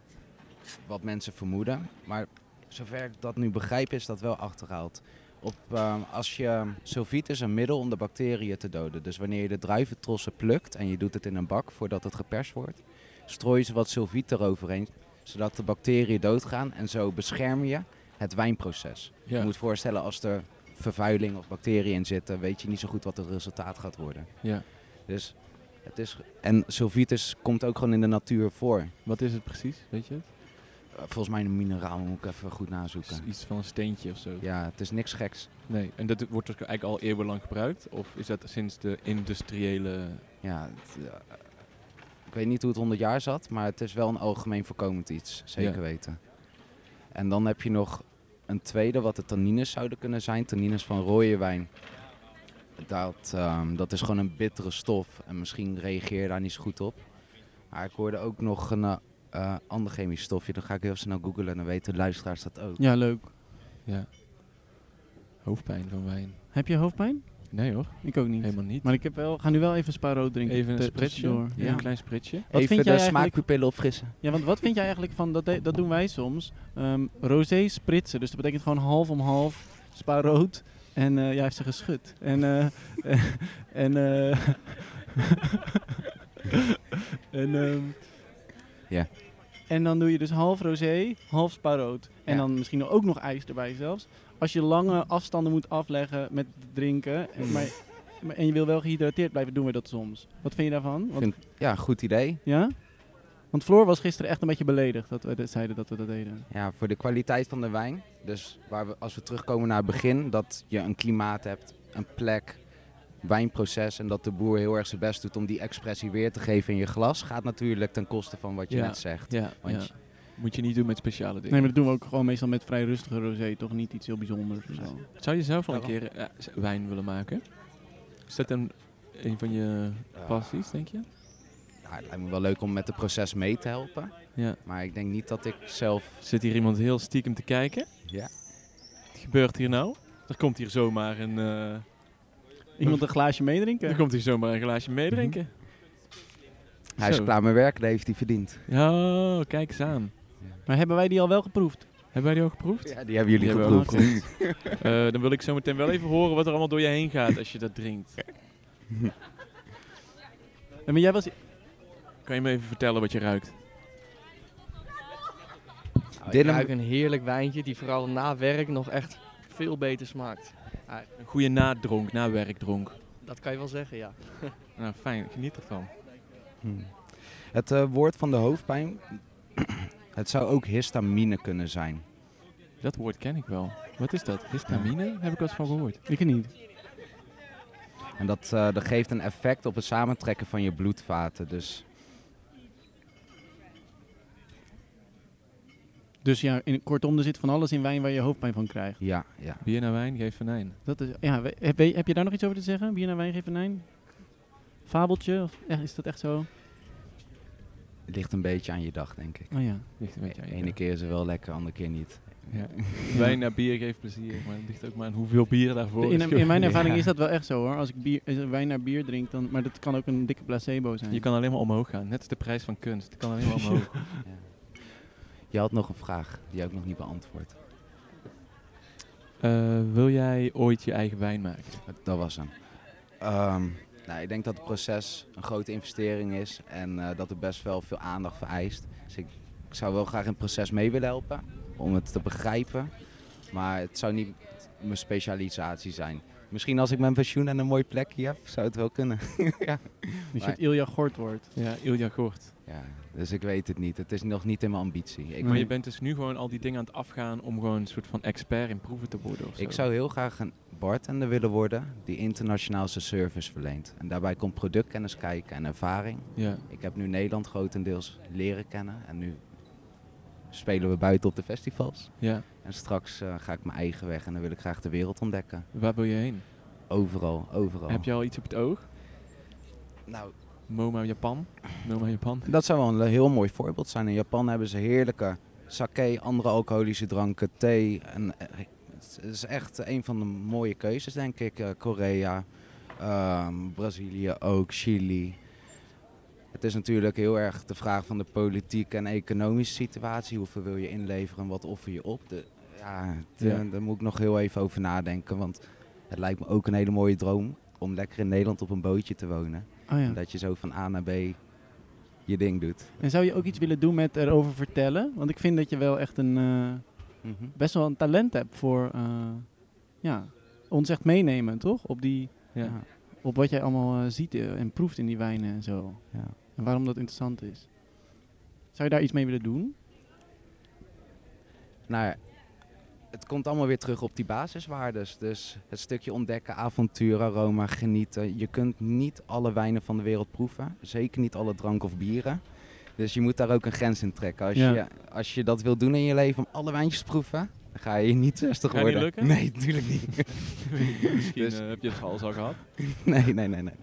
wat mensen vermoeden. Maar zover ik dat nu begrijp, is dat wel achterhaald. Op, ehm, als je, sulfiet is een middel om de bacteriën te doden. Dus wanneer je de druiventrossen plukt en je doet het in een bak voordat het geperst wordt, strooi je ze wat sulfiet eroverheen, zodat de bacteriën doodgaan en zo bescherm je het wijnproces. Je moet voorstellen als er vervuiling of bacteriën in zitten, weet je niet zo goed wat het resultaat gaat worden. ja. Dus het is, en sulfitis komt ook gewoon in de natuur voor. Wat is het precies? Weet je het? Volgens mij een mineraal, moet ik even goed Is nazoeken. iets van een steentje of zo. Ja, het is niks geks. Nee, en dat wordt dus eigenlijk al eeuwenlang gebruikt? Of is dat sinds de industriële... Ja, het, eh, ik weet niet hoe het 100 jaar zat, maar het is wel een algemeen voorkomend iets, zeker Ja. weten. En dan heb je nog een tweede, wat de tannines zouden kunnen zijn. Tannines van rode wijn. Dat, ehm, dat is gewoon een bittere stof en misschien reageer je daar niet zo goed op. Maar ik hoorde ook nog een eh, eh, ander chemisch stofje. Dan ga ik heel snel googlen en dan weten de luisteraars dat ook. Ja, leuk. Ja. Hoofdpijn van wijn. Heb je hoofdpijn? Nee hoor, Ik ook niet. helemaal niet. Maar ik heb wel, ga nu wel even spa rood drinken. Even een spritsje. tussendoor. Ja. Ja. Een klein spritsje. Wat Even vind de jij eigenlijk- smaakpupillen opfrissen. ja, want wat vind jij eigenlijk van, dat, dat doen wij soms, Ehm rosé spritsen. Dus dat betekent gewoon half om half spa rood En eh, ja, hij heeft ze geschud. En, eh, en, eh, en, ehm, Ja. en dan doe je dus half rosé, half spaarrood. En Ja. dan misschien ook nog ijs erbij zelfs. Als je lange afstanden moet afleggen met drinken, en, maar, maar- en je wil wel gehydrateerd blijven, doen we dat soms. Wat vind je daarvan? Want, Vind, ja, goed idee. Ja? Want Floor was gisteren echt een beetje beledigd dat we zeiden dat we dat deden. Ja, voor de kwaliteit van de wijn. Dus waar we, als we terugkomen naar het begin, dat je een klimaat hebt, een plek, wijnproces en dat de boer heel erg zijn best doet om die expressie weer te geven in je glas, gaat natuurlijk ten koste van wat je Ja. net zegt. Ja, Want ja. Moet je niet doen met speciale dingen. Nee, maar dat doen we ook gewoon meestal met vrij rustige rosé, toch niet iets heel bijzonders of zo. Zou je zelf wel een keer eh, wijn willen maken? Is dat een, een van je passies, denk je? Ja, het lijkt me wel leuk om met het proces mee te helpen. Ja. Maar ik denk niet dat ik zelf... Zit hier iemand heel stiekem te kijken? Ja. Wat gebeurt hier nou? Er komt hier zomaar een, eh, Iemand een glaasje meedrinken? er komt hier zomaar een glaasje meedrinken. Hij is Zo. klaar met werken, dat heeft hij verdiend. Ja, oh, kijk eens aan. Maar hebben wij die al wel geproefd? Hebben wij die al geproefd? Ja, die hebben jullie Die hebben we geproefd. Eh, dan wil ik zo meteen wel even horen wat er allemaal door je heen gaat als je dat drinkt. En maar jij was... Kan je me even vertellen wat je ruikt? Nou, Dit ik ruik een heerlijk wijntje die vooral na werk nog echt veel beter smaakt. Een goede nadronk, nawerkdronk. Dat kan je wel zeggen, ja. Nou, fijn. Geniet ervan. Hmm. Het eh, woord van de hoofdpijn, het zou ook histamine kunnen zijn. Dat woord ken ik wel. Wat is dat? Histamine? Heb ik wel eens van gehoord. Ik niet. En dat, eh, dat geeft een effect op het samentrekken van je bloedvaten. Dus Dus ja, in, kortom, er zit van alles in wijn waar je hoofdpijn van krijgt. ja, ja. Bier naar wijn, geef venijn. Dat is, ja, heb, je daar nog iets over te zeggen? Bier naar wijn geven venijn? Fabeltje? Of, is dat echt zo? Het ligt een beetje aan je dag, denk ik. Oh ja. Ligt een beetje aan je ene dag. keer is het wel lekker, andere keer niet. Ja. Wijn naar bier geeft plezier, maar het ligt ook maar aan hoeveel bier daarvoor In, is. in mijn Ja. ervaring is dat wel echt zo hoor. Als ik bier, wijn naar bier drink, dan, maar dat kan ook een dikke placebo zijn. Je kan alleen maar omhoog gaan, net als de prijs van kunst. Het kan alleen maar omhoog. Ja. Je had nog een vraag, die ook nog niet beantwoord. Eh, wil jij ooit je eigen wijn maken? Dat, was hem. Ehm, nou, ik denk dat het proces een grote investering is en eh, dat het best wel veel aandacht vereist. Dus ik, ik zou wel graag in het proces mee willen helpen om het te begrijpen. Maar het zou niet mijn specialisatie zijn. Misschien als ik mijn pensioen en een mooi plekje heb, zou het wel kunnen. ja. Een soort Ilja Gort wordt. Ja, Ilja Gort. ja, dus ik weet het niet. Het is nog niet in mijn ambitie. Ik, Maar je bent dus nu gewoon al die dingen aan het afgaan om gewoon een soort van expert in proeven te worden of zo. ik zou heel graag een bartender willen worden die internationaal zijn service verleent. En daarbij komt productkennis kijken en ervaring. Ja. Ik heb nu Nederland grotendeels leren kennen en nu spelen we buiten op de festivals. ja. En straks eh, ga ik mijn eigen weg en dan wil ik graag de wereld ontdekken. Waar wil je heen? Overal, overal. Heb je al iets op het oog? Nou, MoMA Japan? MoMA Japan? dat zou wel een heel mooi voorbeeld zijn. In Japan hebben ze heerlijke sake, andere alcoholische dranken, thee. En, eh, het is echt een van de mooie keuzes, denk ik. Eh, Korea, ehm, Brazilië ook, Chili. Het is natuurlijk heel erg de vraag van de politieke en economische situatie. Hoeveel wil je inleveren en wat offer je op? De, ja, de- Ja. daar moet ik nog heel even over nadenken. Want het lijkt me ook een hele mooie droom om lekker in Nederland op een bootje te wonen. Oh ja. Dat je zo van A naar B je ding doet. En zou je ook iets willen doen met erover vertellen? Want ik vind dat je wel echt een, eh, best wel een talent hebt voor eh, ja, ons echt meenemen, toch? Op, die, Ja. Ja. op wat jij allemaal eh, ziet en proeft in die wijnen en zo. Ja. En waarom dat interessant is. Zou je daar iets mee willen doen? Nou, ja, het komt allemaal weer terug op die basiswaardes. Dus het stukje ontdekken, avontuur, aroma, genieten. Je kunt niet alle wijnen van de wereld proeven. Zeker niet alle drank of bieren. Dus je moet daar ook een grens in trekken. Als, Ja. je, als je dat wil doen in je leven, om alle wijntjes te proeven, dan ga je niet 60 Gaat niet worden. lukken? Nee, natuurlijk niet. Misschien Dus- eh, heb je het al al gehad. nee, nee, nee, nee.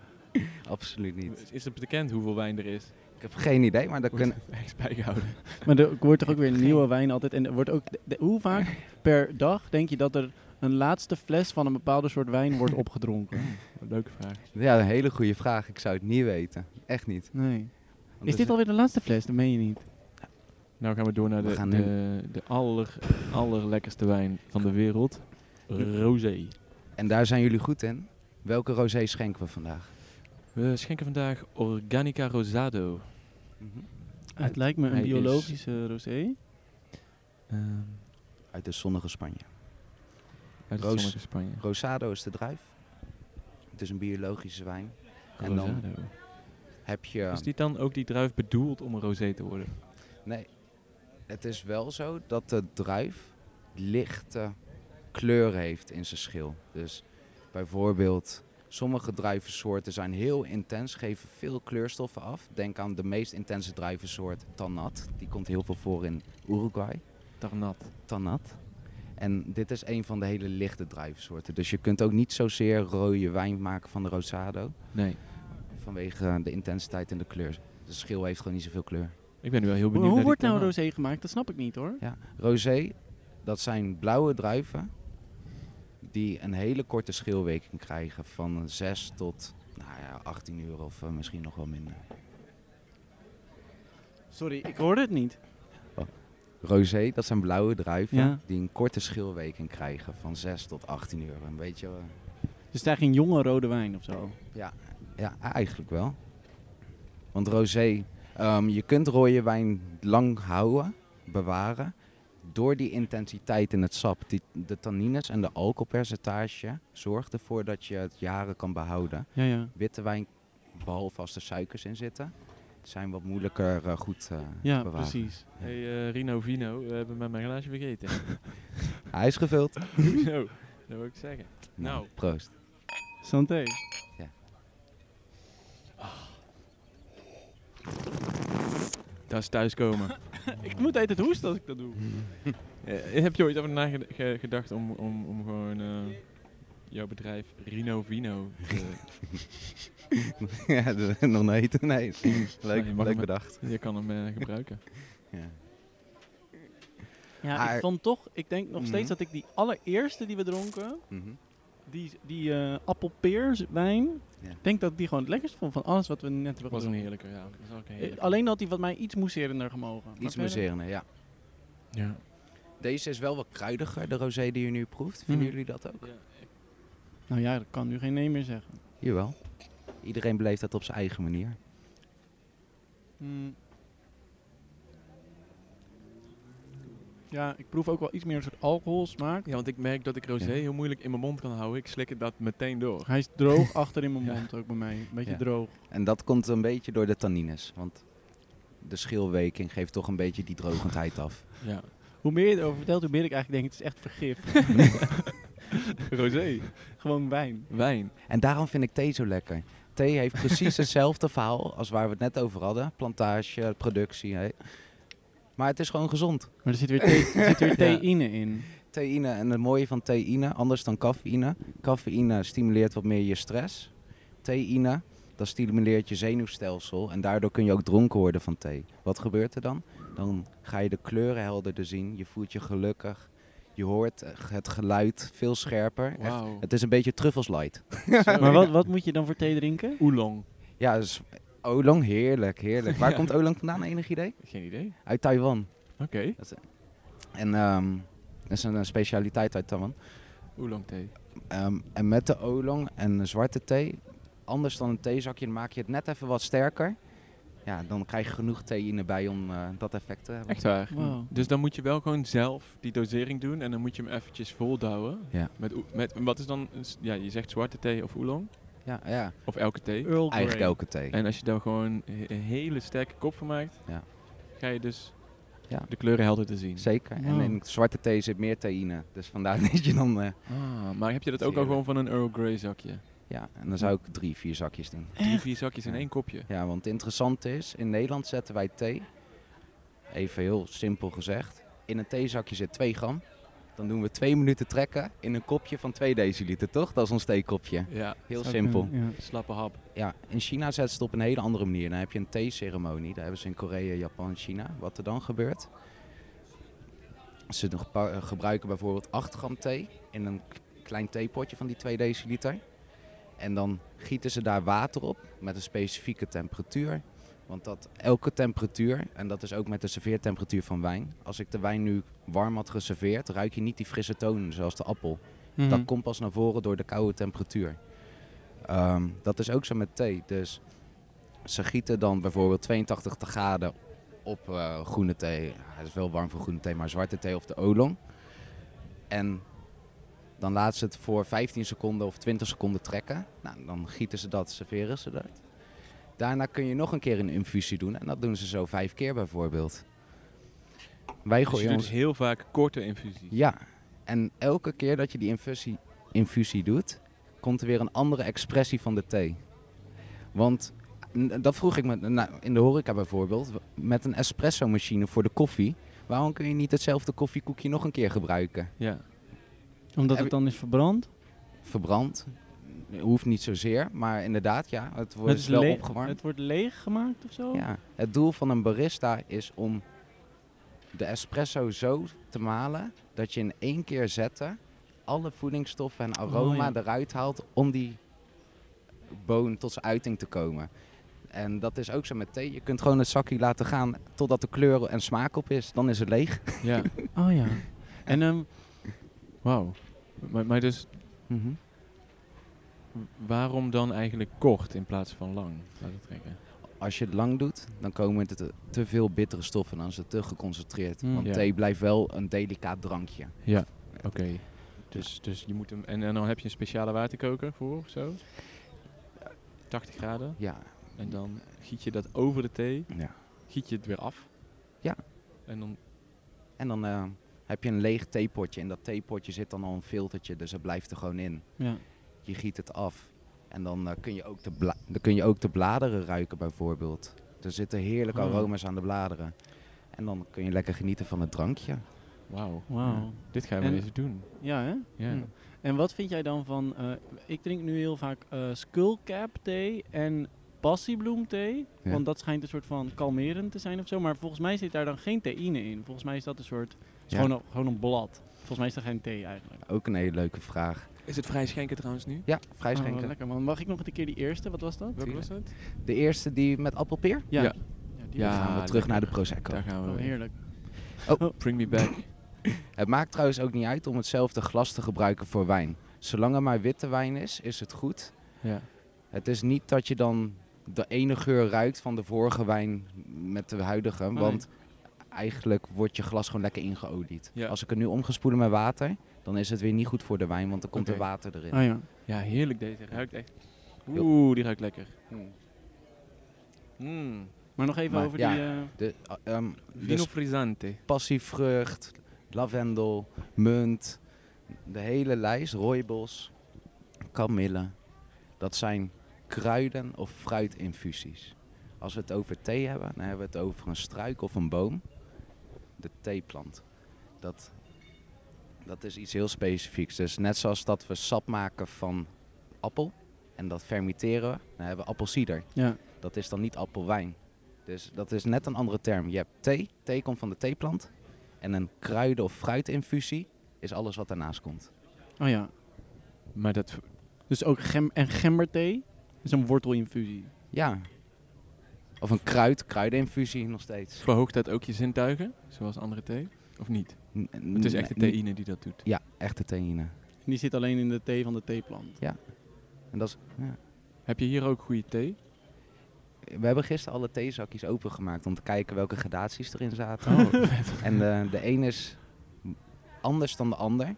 Absoluut niet. Is het bekend hoeveel wijn er is? Ik heb geen idee, maar dat kunnen... ergens bijgehouden. Maar er wordt toch ook weer nieuwe wijn altijd. En er wordt ook, de- de- hoe vaak per dag denk je dat er een laatste fles van een bepaalde soort wijn wordt opgedronken? Leuke vraag. Ja, een hele goede vraag. Ik zou het niet weten. Echt niet. Nee. Want Is dit alweer de laatste fles? Dat meen je niet. Nou gaan we door naar We de, de, de aller, allerlekkerste wijn van de wereld. Rosé. En daar zijn jullie goed in. Welke rosé schenken we vandaag? We schenken vandaag Organica Rosado. Het lijkt me een biologische rosé. Ehm, Uit de zonnige Spanje. uit het Roos- zonnige Spanje. Rosado is de druif. Het is een biologische wijn. En dan heb je... Is die dan ook die druif bedoeld om een rosé te worden? Nee, het is wel zo dat de druif lichte kleuren heeft in zijn schil. Dus bijvoorbeeld, sommige druivensoorten zijn heel intens, geven veel kleurstoffen af. Denk aan de meest intense druivensoort, Tannat. Die komt heel veel voor in Uruguay. Tarnat. Tannat. En dit is een van de hele lichte druivensoorten. Dus je kunt ook niet zozeer rode wijn maken van de Rosado. Nee. Vanwege de intensiteit en de kleur. De schil heeft gewoon niet zoveel kleur. Ik ben nu wel heel Hoe, benieuwd hoe naar wordt nou rosé gemaakt? Dat snap ik niet hoor. Ja, rosé, dat zijn blauwe druiven die een hele korte schilweking krijgen van 6 tot nou ja, 18 uur of eh, misschien nog wel minder. Sorry, ik hoorde het niet. Rosé, dat zijn blauwe druiven Ja. die een korte schilweking krijgen van 6 tot 18 uur. Een beetje, eh, Dus daar geen jonge rode wijn of zo. ja, ja, eigenlijk wel. Want rosé, ehm, je kunt rode wijn lang houden, bewaren, door die intensiteit in het sap. Die, de tannines en de alcoholpercentage zorgt ervoor dat je het jaren kan behouden. Ja, ja. Witte wijn, behalve als er suikers in zitten, zijn wat moeilijker eh, goed eh Ja, bewaren. precies. Hey eh, Rino Vino, we hebben met mijn glaasje vergeten. Hij is gevuld. Zo, dat wil ik zeggen. Nou. proost. Santé. Dat is thuiskomen. ik moet altijd hoesten als ik dat doe. Eh, heb je ooit over nagedacht om, om, om gewoon eh, jouw bedrijf Rino Vino te... ja, dat is nog nooit. Nee, leuk, je leuk hem- bedacht. Je kan hem eh, gebruiken. Ja. Ja, ik vond toch, ik denk nog steeds Mhm. dat ik die allereerste die we dronken, Mhm. Die, die eh appelpeerswijn, Ja. ik denk dat ik die gewoon het lekkerst vond van alles wat we net hebben Dat was een gedronken. heerlijke, ja. Dat was ook een Eh, heerlijke. Alleen had die wat mij iets mousserender gemogen. Iets museerende, ja. Ja. Deze is wel wat kruidiger, de rosé die je nu proeft. Vinden Mhm. jullie dat ook? Nou ja, dat kan nu geen nee meer zeggen. Jawel. Iedereen beleeft dat op zijn eigen manier. Hmm. Ja, ik proef ook wel iets meer een soort alcoholsmaak. ja, want ik merk dat ik rosé Ja. heel moeilijk in mijn mond kan houden. Ik slik het dat meteen door. Hij is droog achter in mijn Ja. mond ook bij mij. Een beetje Ja. droog. En dat komt een beetje door de tannines. Want de schilweking geeft toch een beetje die drogendheid af. Ja. Hoe meer je erover vertelt, hoe meer ik eigenlijk denk, het is echt vergif. Rosé. Gewoon wijn. Wijn. En daarom vind ik thee zo lekker. Thee heeft precies hetzelfde verhaal als waar we het net over hadden. Plantage, productie. Hè. Maar het is gewoon gezond. Maar er zit weer, er zit weer theïne in. Theïne en het mooie van theïne, anders dan cafeïne. Cafeïne stimuleert wat meer je stress. Theïne, dat stimuleert je zenuwstelsel en daardoor kun je ook dronken worden van thee. Wat gebeurt er dan? Dan ga je de kleuren helderder zien, je voelt je gelukkig, je hoort eh, het geluid veel scherper. Echt, Wauw. het is een beetje truffels light. Maar wat, wat moet je dan voor thee drinken? Oolong. Ja, dus oolong, heerlijk, heerlijk. Waar Ja. komt oolong vandaan, enig idee? Geen idee. Uit Taiwan. Oké. En ehm, dat is een, een specialiteit uit Taiwan. Oolong thee. Ehm, en met de oolong en de zwarte thee, anders dan een theezakje, dan maak je het net even wat sterker. Ja, dan krijg je genoeg theïne bij om eh, dat effect te hebben. Echt waar. Wauw. Dus dan moet je wel gewoon zelf die dosering doen en dan moet je hem eventjes voldouwen. Ja. Met, met, wat is dan, ja, je zegt zwarte thee of oolong? Ja, ja, Of elke thee. Earl Grey. eigenlijk elke thee. En als je daar gewoon een hele sterke kop van maakt, Ja. ga je dus Ja. de kleuren helder te zien. Zeker. En Wow. in zwarte thee zit meer theïne. Dus vandaar dat je dan... eh, Ah, maar heb je dat ook al Heerlijk. gewoon van een Earl Grey zakje? ja, en dan zou ik drie, vier zakjes doen. Drie, vier zakjes in Ja. één kopje. Ja, want het interessante is, in Nederland zetten wij thee, even heel simpel gezegd, in een theezakje zit 2 gram. Dan doen we twee minuten trekken in een kopje van 2 deciliter, toch? Dat is ons theekopje. Ja, Heel simpel. kunnen, ja. slappe hap. Ja, in China zetten ze het op een hele andere manier. Dan heb je een theeceremonie. Daar hebben ze in Korea, Japan China. Wat er dan gebeurt. Ze eh, gebruiken bijvoorbeeld 8 gram thee in een klein theepotje van die 2 deciliter. En dan gieten ze daar water op met een specifieke temperatuur. Want dat elke temperatuur, en dat is ook met de serveertemperatuur van wijn. Als ik de wijn nu warm had geserveerd, ruik je niet die frisse tonen zoals de appel. Mhm. Dat komt pas naar voren door de koude temperatuur. Ehm, dat is ook zo met thee. Dus ze gieten dan bijvoorbeeld 82 graden op eh, groene thee. Het is wel warm voor groene thee, maar zwarte thee of de oolong. En dan laten ze het voor 15 seconden of 20 seconden trekken. Nou, dan gieten ze dat, serveren ze dat. Daarna kun je nog een keer een infusie doen. En dat doen ze zo vijf keer bijvoorbeeld. Wij Dus je gooien doet ons... heel vaak korte infusies. Ja, en elke keer dat je die infusie, infusie doet, komt er weer een andere expressie van de thee. Want dat vroeg ik me nou, in de horeca bijvoorbeeld, met een espresso machine voor de koffie. Waarom kun je niet hetzelfde koffiekoekje nog een keer gebruiken? Ja. Omdat Heb het dan is verbrand. Verbrand, hoeft niet zozeer, maar inderdaad, ja, het wordt Het, is wel opgewarmd. het wordt leeg gemaakt of zo? Ja, het doel van een barista is om de espresso zo te malen dat je in één keer zetten alle voedingsstoffen en aroma Oh, ja. eruit haalt om die boon tot zijn uiting te komen. En dat is ook zo met thee. Je kunt gewoon het zakje laten gaan totdat de kleur en smaak op is. Dan is het leeg. ja. Oh ja. En ehm, Wauw. Maar, maar dus, waarom dan eigenlijk kort in plaats van lang laten trekken? Als je het lang doet, dan komen er te, te veel bittere stoffen. Dan is het te geconcentreerd. Mm. Want Ja. thee blijft wel een delicaat drankje. Ja. Oké. Dus, dus je moet hem... En, en dan heb je een speciale waterkoker voor of zo? 80 graden. Ja, En dan giet je dat over de thee. ja. Giet je het weer af. Ja. En dan... En dan eh, heb je een leeg theepotje. In dat theepotje zit dan al een filtertje, dus het blijft er gewoon in. ja. Je giet het af. En dan, eh, kun, je ook de dan kun je ook de bladeren ruiken bijvoorbeeld. Er zitten heerlijke Oh. aroma's aan de bladeren. En dan kun je lekker genieten van het drankje. Wauw. Wauw. Ja. Dit gaan we En- even doen. Ja, hè? Ja. Hm. En wat vind jij dan van... eh, ik drink nu heel vaak eh skullcap thee en passiebloemthee. Ja. Want dat schijnt een soort van kalmerend te zijn of zo. Maar volgens mij zit daar dan geen theïne in. Volgens mij is dat een soort... is Ja. gewoon, een, gewoon een blad. Volgens mij is er geen thee eigenlijk. Ook een hele leuke vraag. Is het vrij schenken trouwens nu? Ja, vrij Oh, schenken. lekker man. Mag ik nog een keer die eerste? Wat was dat? Welke was dat? de eerste die met appelpeer. Ja. Ja. Die Ja. Gaan we terug naar de. Prosecco. Daar gaan we Oh, heerlijk. Bring me back. Het maakt trouwens ook niet uit om hetzelfde glas te gebruiken voor wijn. Zolang er maar witte wijn is, is het goed. Ja. Het is niet dat je dan de ene geur ruikt van de vorige wijn met de huidige. nee. Want eigenlijk wordt je glas gewoon lekker ingeolied. Ja. Als ik het nu om ga spoelen met water, dan is het weer niet goed voor de wijn, want dan komt er water erin. Oh ja. Ja, heerlijk deze. Ruikt echt... Oeh, die ruikt lekker. Hmm. Mm. Maar nog even Maar over ja. die... eh, De, uh, um, Vino dus frizzante. passievrucht, lavendel, munt, de hele lijst, rooibos, kamille. Dat zijn kruiden of fruitinfusies. Als we het over thee hebben, dan hebben we het over een struik of een boom. De theeplant. Dat, dat is iets heel specifieks. Dus net zoals dat we sap maken van appel en dat fermenteren we, dan hebben we appelsieder. ja. Dat is dan niet appelwijn. Dus dat is net een andere term. Je hebt thee, thee komt van de theeplant. En een kruiden- of fruitinfusie is alles wat daarnaast komt. Oh ja. Maar dat... Dus ook gem en gemberthee is een wortelinfusie. Ja. Of een kruid, kruideninfusie nog steeds. Verhoogt dat ook je zintuigen? Zoals andere thee? Of niet? N- Het is echt de theïne die dat doet. Ja, echte theïne. En die zit alleen in de thee van de theeplant. En dat is, ja. Heb je hier ook goede thee? We hebben gisteren alle theezakjes opengemaakt om te kijken welke gradaties erin zaten. Oh. En de, de een is anders dan de ander.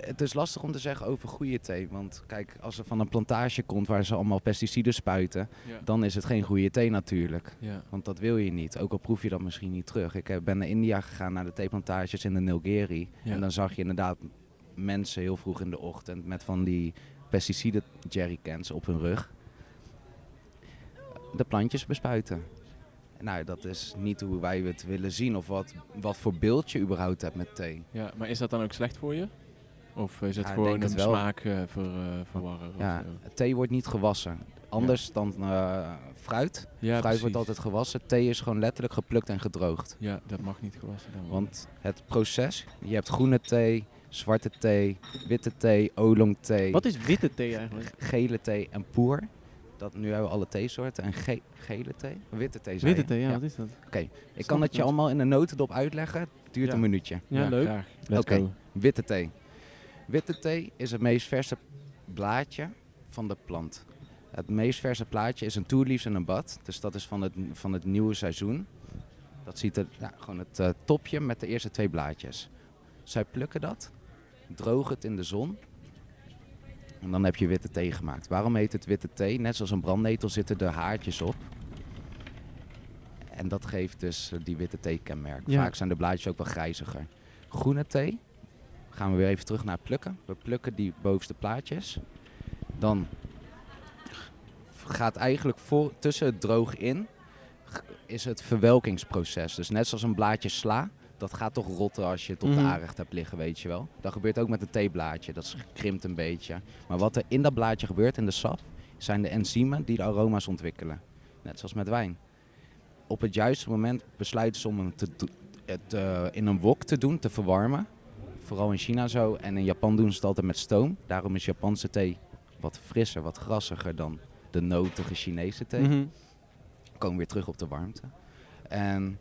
Het is lastig om te zeggen over goede thee. Want kijk, als er van een plantage komt waar ze allemaal pesticiden spuiten, Ja. dan is het geen goede thee natuurlijk. ja. Want dat wil je niet. Ook al proef je dat misschien niet terug. Ik eh, ben naar India gegaan naar de theeplantages in de Nilgiri. Ja. En dan zag je inderdaad mensen heel vroeg in de ochtend met van die pesticiden jerrycans op hun rug. De plantjes bespuiten. Nou, dat is niet hoe wij het willen zien of wat, wat voor beeld je überhaupt hebt met thee. ja. Maar is dat dan ook slecht voor je? Of is het Ja, ik gewoon een het wel. smaak eh, ver, eh, verwarren? of Ja, thee wordt niet gewassen. Anders dan eh, fruit. ja fruit precies. wordt altijd gewassen. Thee is gewoon letterlijk geplukt en gedroogd. Ja, dat mag niet gewassen dan. Want het proces, je hebt groene thee, zwarte thee, witte thee, oolong thee, Wat is witte thee eigenlijk? gele thee en poer. Dat, nu hebben we alle theesoorten. En ge- gele thee? Witte thee zei Witte thee, ja, wat is dat? Ik Snap kan ik het je allemaal in een notendop uitleggen. Het duurt Ja. een minuutje. Ja, leuk. Oké. Witte thee. Witte thee is het meest verse blaadje van de plant. Het meest verse plaatje is een toerliefs en een bad. Dus dat is van het, van het nieuwe seizoen. Dat ziet er ja, gewoon het eh, topje met de eerste twee blaadjes. Zij plukken dat, drogen het in de zon. En dan heb je witte thee gemaakt. Waarom heet het witte thee? Net zoals een brandnetel zitten er haartjes op. En dat geeft dus die witte thee kenmerk. Ja. Vaak zijn de blaadjes ook wel grijziger. Groene thee, gaan we weer even terug naar plukken. We plukken die bovenste plaatjes. Dan gaat eigenlijk voor, tussen het droog in is het verwelkingsproces. Dus net zoals een blaadje sla, dat gaat toch rotten als je het op Mhm. de aanrecht hebt liggen, weet je wel. Dat gebeurt ook met een theeblaadje, dat krimpt een beetje. Maar wat er in dat blaadje gebeurt, in de sap, zijn de enzymen die de aroma's ontwikkelen. Net zoals met wijn. Op het juiste moment besluiten ze om hem te, do- het, eh, in een wok te doen, te verwarmen. Vooral in China zo. En in Japan doen ze het altijd met stoom. Daarom is Japanse thee wat frisser, wat grassiger dan de notige Chinese thee. Mhm. Komen weer terug op de warmte. En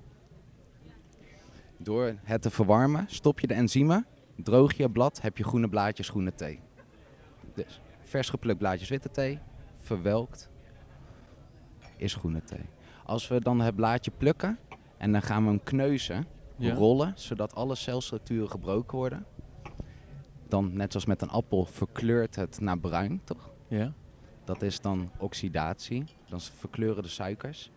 door het te verwarmen stop je de enzymen, droog je blad, heb je groene blaadjes, groene thee. Dus vers geplukt blaadjes witte thee, verwelkt, is groene thee. Als we dan het blaadje plukken en dan gaan we hem kneuzen, Ja. rollen, zodat alle celstructuren gebroken worden. Dan, net zoals met een appel, verkleurt het naar bruin, toch? Ja. Dat is dan oxidatie. Dan verkleuren de suikers.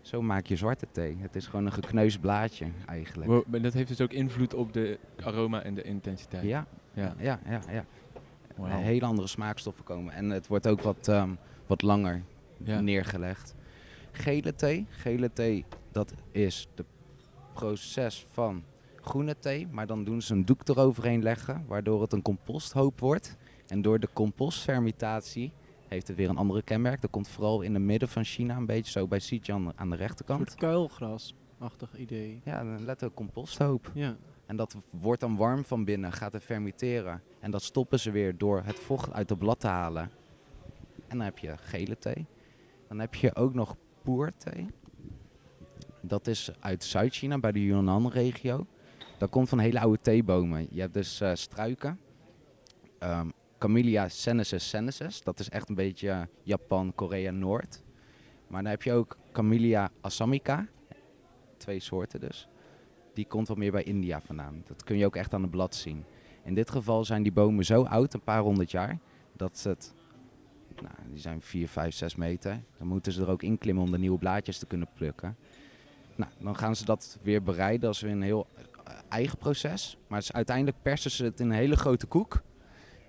Zo maak je zwarte thee. Het is gewoon een gekneusd blaadje eigenlijk. Wow, maar dat heeft dus ook invloed op de aroma en de intensiteit. Ja, Ja. ja, ja, ja. Wauw. Hele andere smaakstoffen komen. En het wordt ook wat, ehm, wat langer Ja. neergelegd. Gele thee. Gele thee, dat is het proces van groene thee. Maar dan doen ze een doek eroverheen leggen, waardoor het een composthoop wordt. En door de compostfermentatie heeft het weer een andere kenmerk. Dat komt vooral in het midden van China, een beetje zo bij Xinjiang aan de Een rechterkant. soort kuilgrasachtig idee. Ja, een letterlijk composthoop. Ja. En dat wordt dan warm van binnen, gaat er fermenteren. En dat stoppen ze weer door het vocht uit het blad te halen. En dan heb je gele thee. Dan heb je ook nog poerthee. Dat is uit Zuid-China, bij de Yunnan-regio. Dat komt van hele oude theebomen. Je hebt dus eh, struiken. Ehm Camellia senesis senesis. Dat is echt een beetje eh, Japan, Korea, Noord. Maar dan heb je ook Camellia assamica. Twee soorten dus die komt wel meer bij India vandaan. Dat kun je ook echt aan het blad zien. In dit geval zijn die bomen zo oud, een paar honderd jaar, dat het, nou, die zijn 4, 5, 6 meter. Dan moeten ze er ook in klimmen om de nieuwe blaadjes te kunnen plukken. Nou, dan gaan ze dat weer bereiden als weer een heel eh, eigen proces. Maar uiteindelijk persen ze het in een hele grote koek.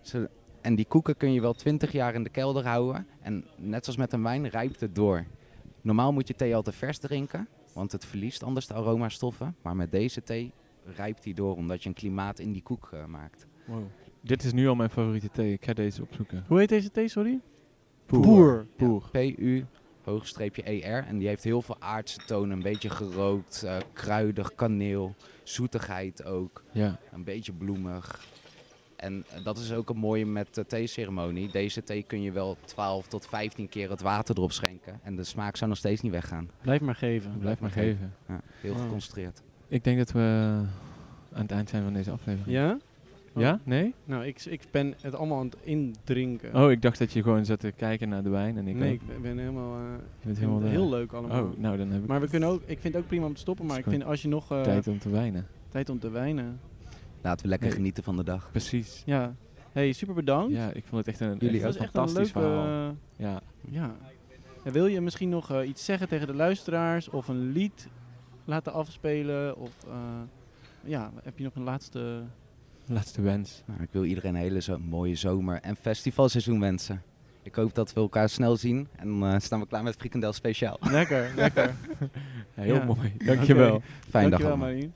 Ze, en die koeken kun je wel 20 jaar in de kelder houden. En net zoals met een wijn rijpt het door. Normaal moet je thee altijd vers drinken. Want het verliest anders de aromastoffen. Maar met deze thee rijpt die door omdat je een klimaat in die koek eh, maakt. Wow. Dit is nu al mijn favoriete thee. Ik ga deze opzoeken. Hoe heet deze thee, sorry? Poer. Poer. Poer. PU, hoogstreepje ER. En die heeft heel veel aardse tonen. Een beetje gerookt, eh, kruidig, kaneel, zoetigheid ook. Ja. Een beetje bloemig. En eh, dat is ook een mooie met de theeceremonie. Deze thee kun je wel 12 tot 15 keer het water erop schenken. En de smaak zou nog steeds niet weggaan. Blijf maar geven. Blijf maar geven. Ja, heel Wow. geconcentreerd. Ik denk dat we aan het eind zijn van deze aflevering. Ja? Ja? Nee? Nou, ik, ik ben het allemaal aan het indrinken. Oh, ik dacht dat je gewoon zat te kijken naar de wijn. En ik nee, ook. ik ben- helemaal... eh, het helemaal heel daar. leuk allemaal. Oh, nou dan heb ik Maar we kunnen ook, ik vind het ook prima om te stoppen, maar ik vind als je nog eh, tijd om te wijnen. tijd om te wijnen. Laten we lekker Nee. genieten van de dag. Precies. Ja. Hey, super bedankt. Ja, ik vond het echt een, Jullie echt een fantastisch leuke, verhaal. eh, Ja. Ja. En wil je misschien nog eh, iets zeggen tegen de luisteraars of een lied laten afspelen? Of eh, ja, heb je nog een laatste... Laatste wens. Nou, ik wil iedereen een hele zo mooie zomer- en festivalseizoen wensen. Ik hoop dat we elkaar snel zien en dan eh, staan we klaar met Frikandel Speciaal. Lekker, lekker. Ja, heel Ja. mooi. Dankjewel. Oké. Fijne dag Dankjewel allemaal. Marien.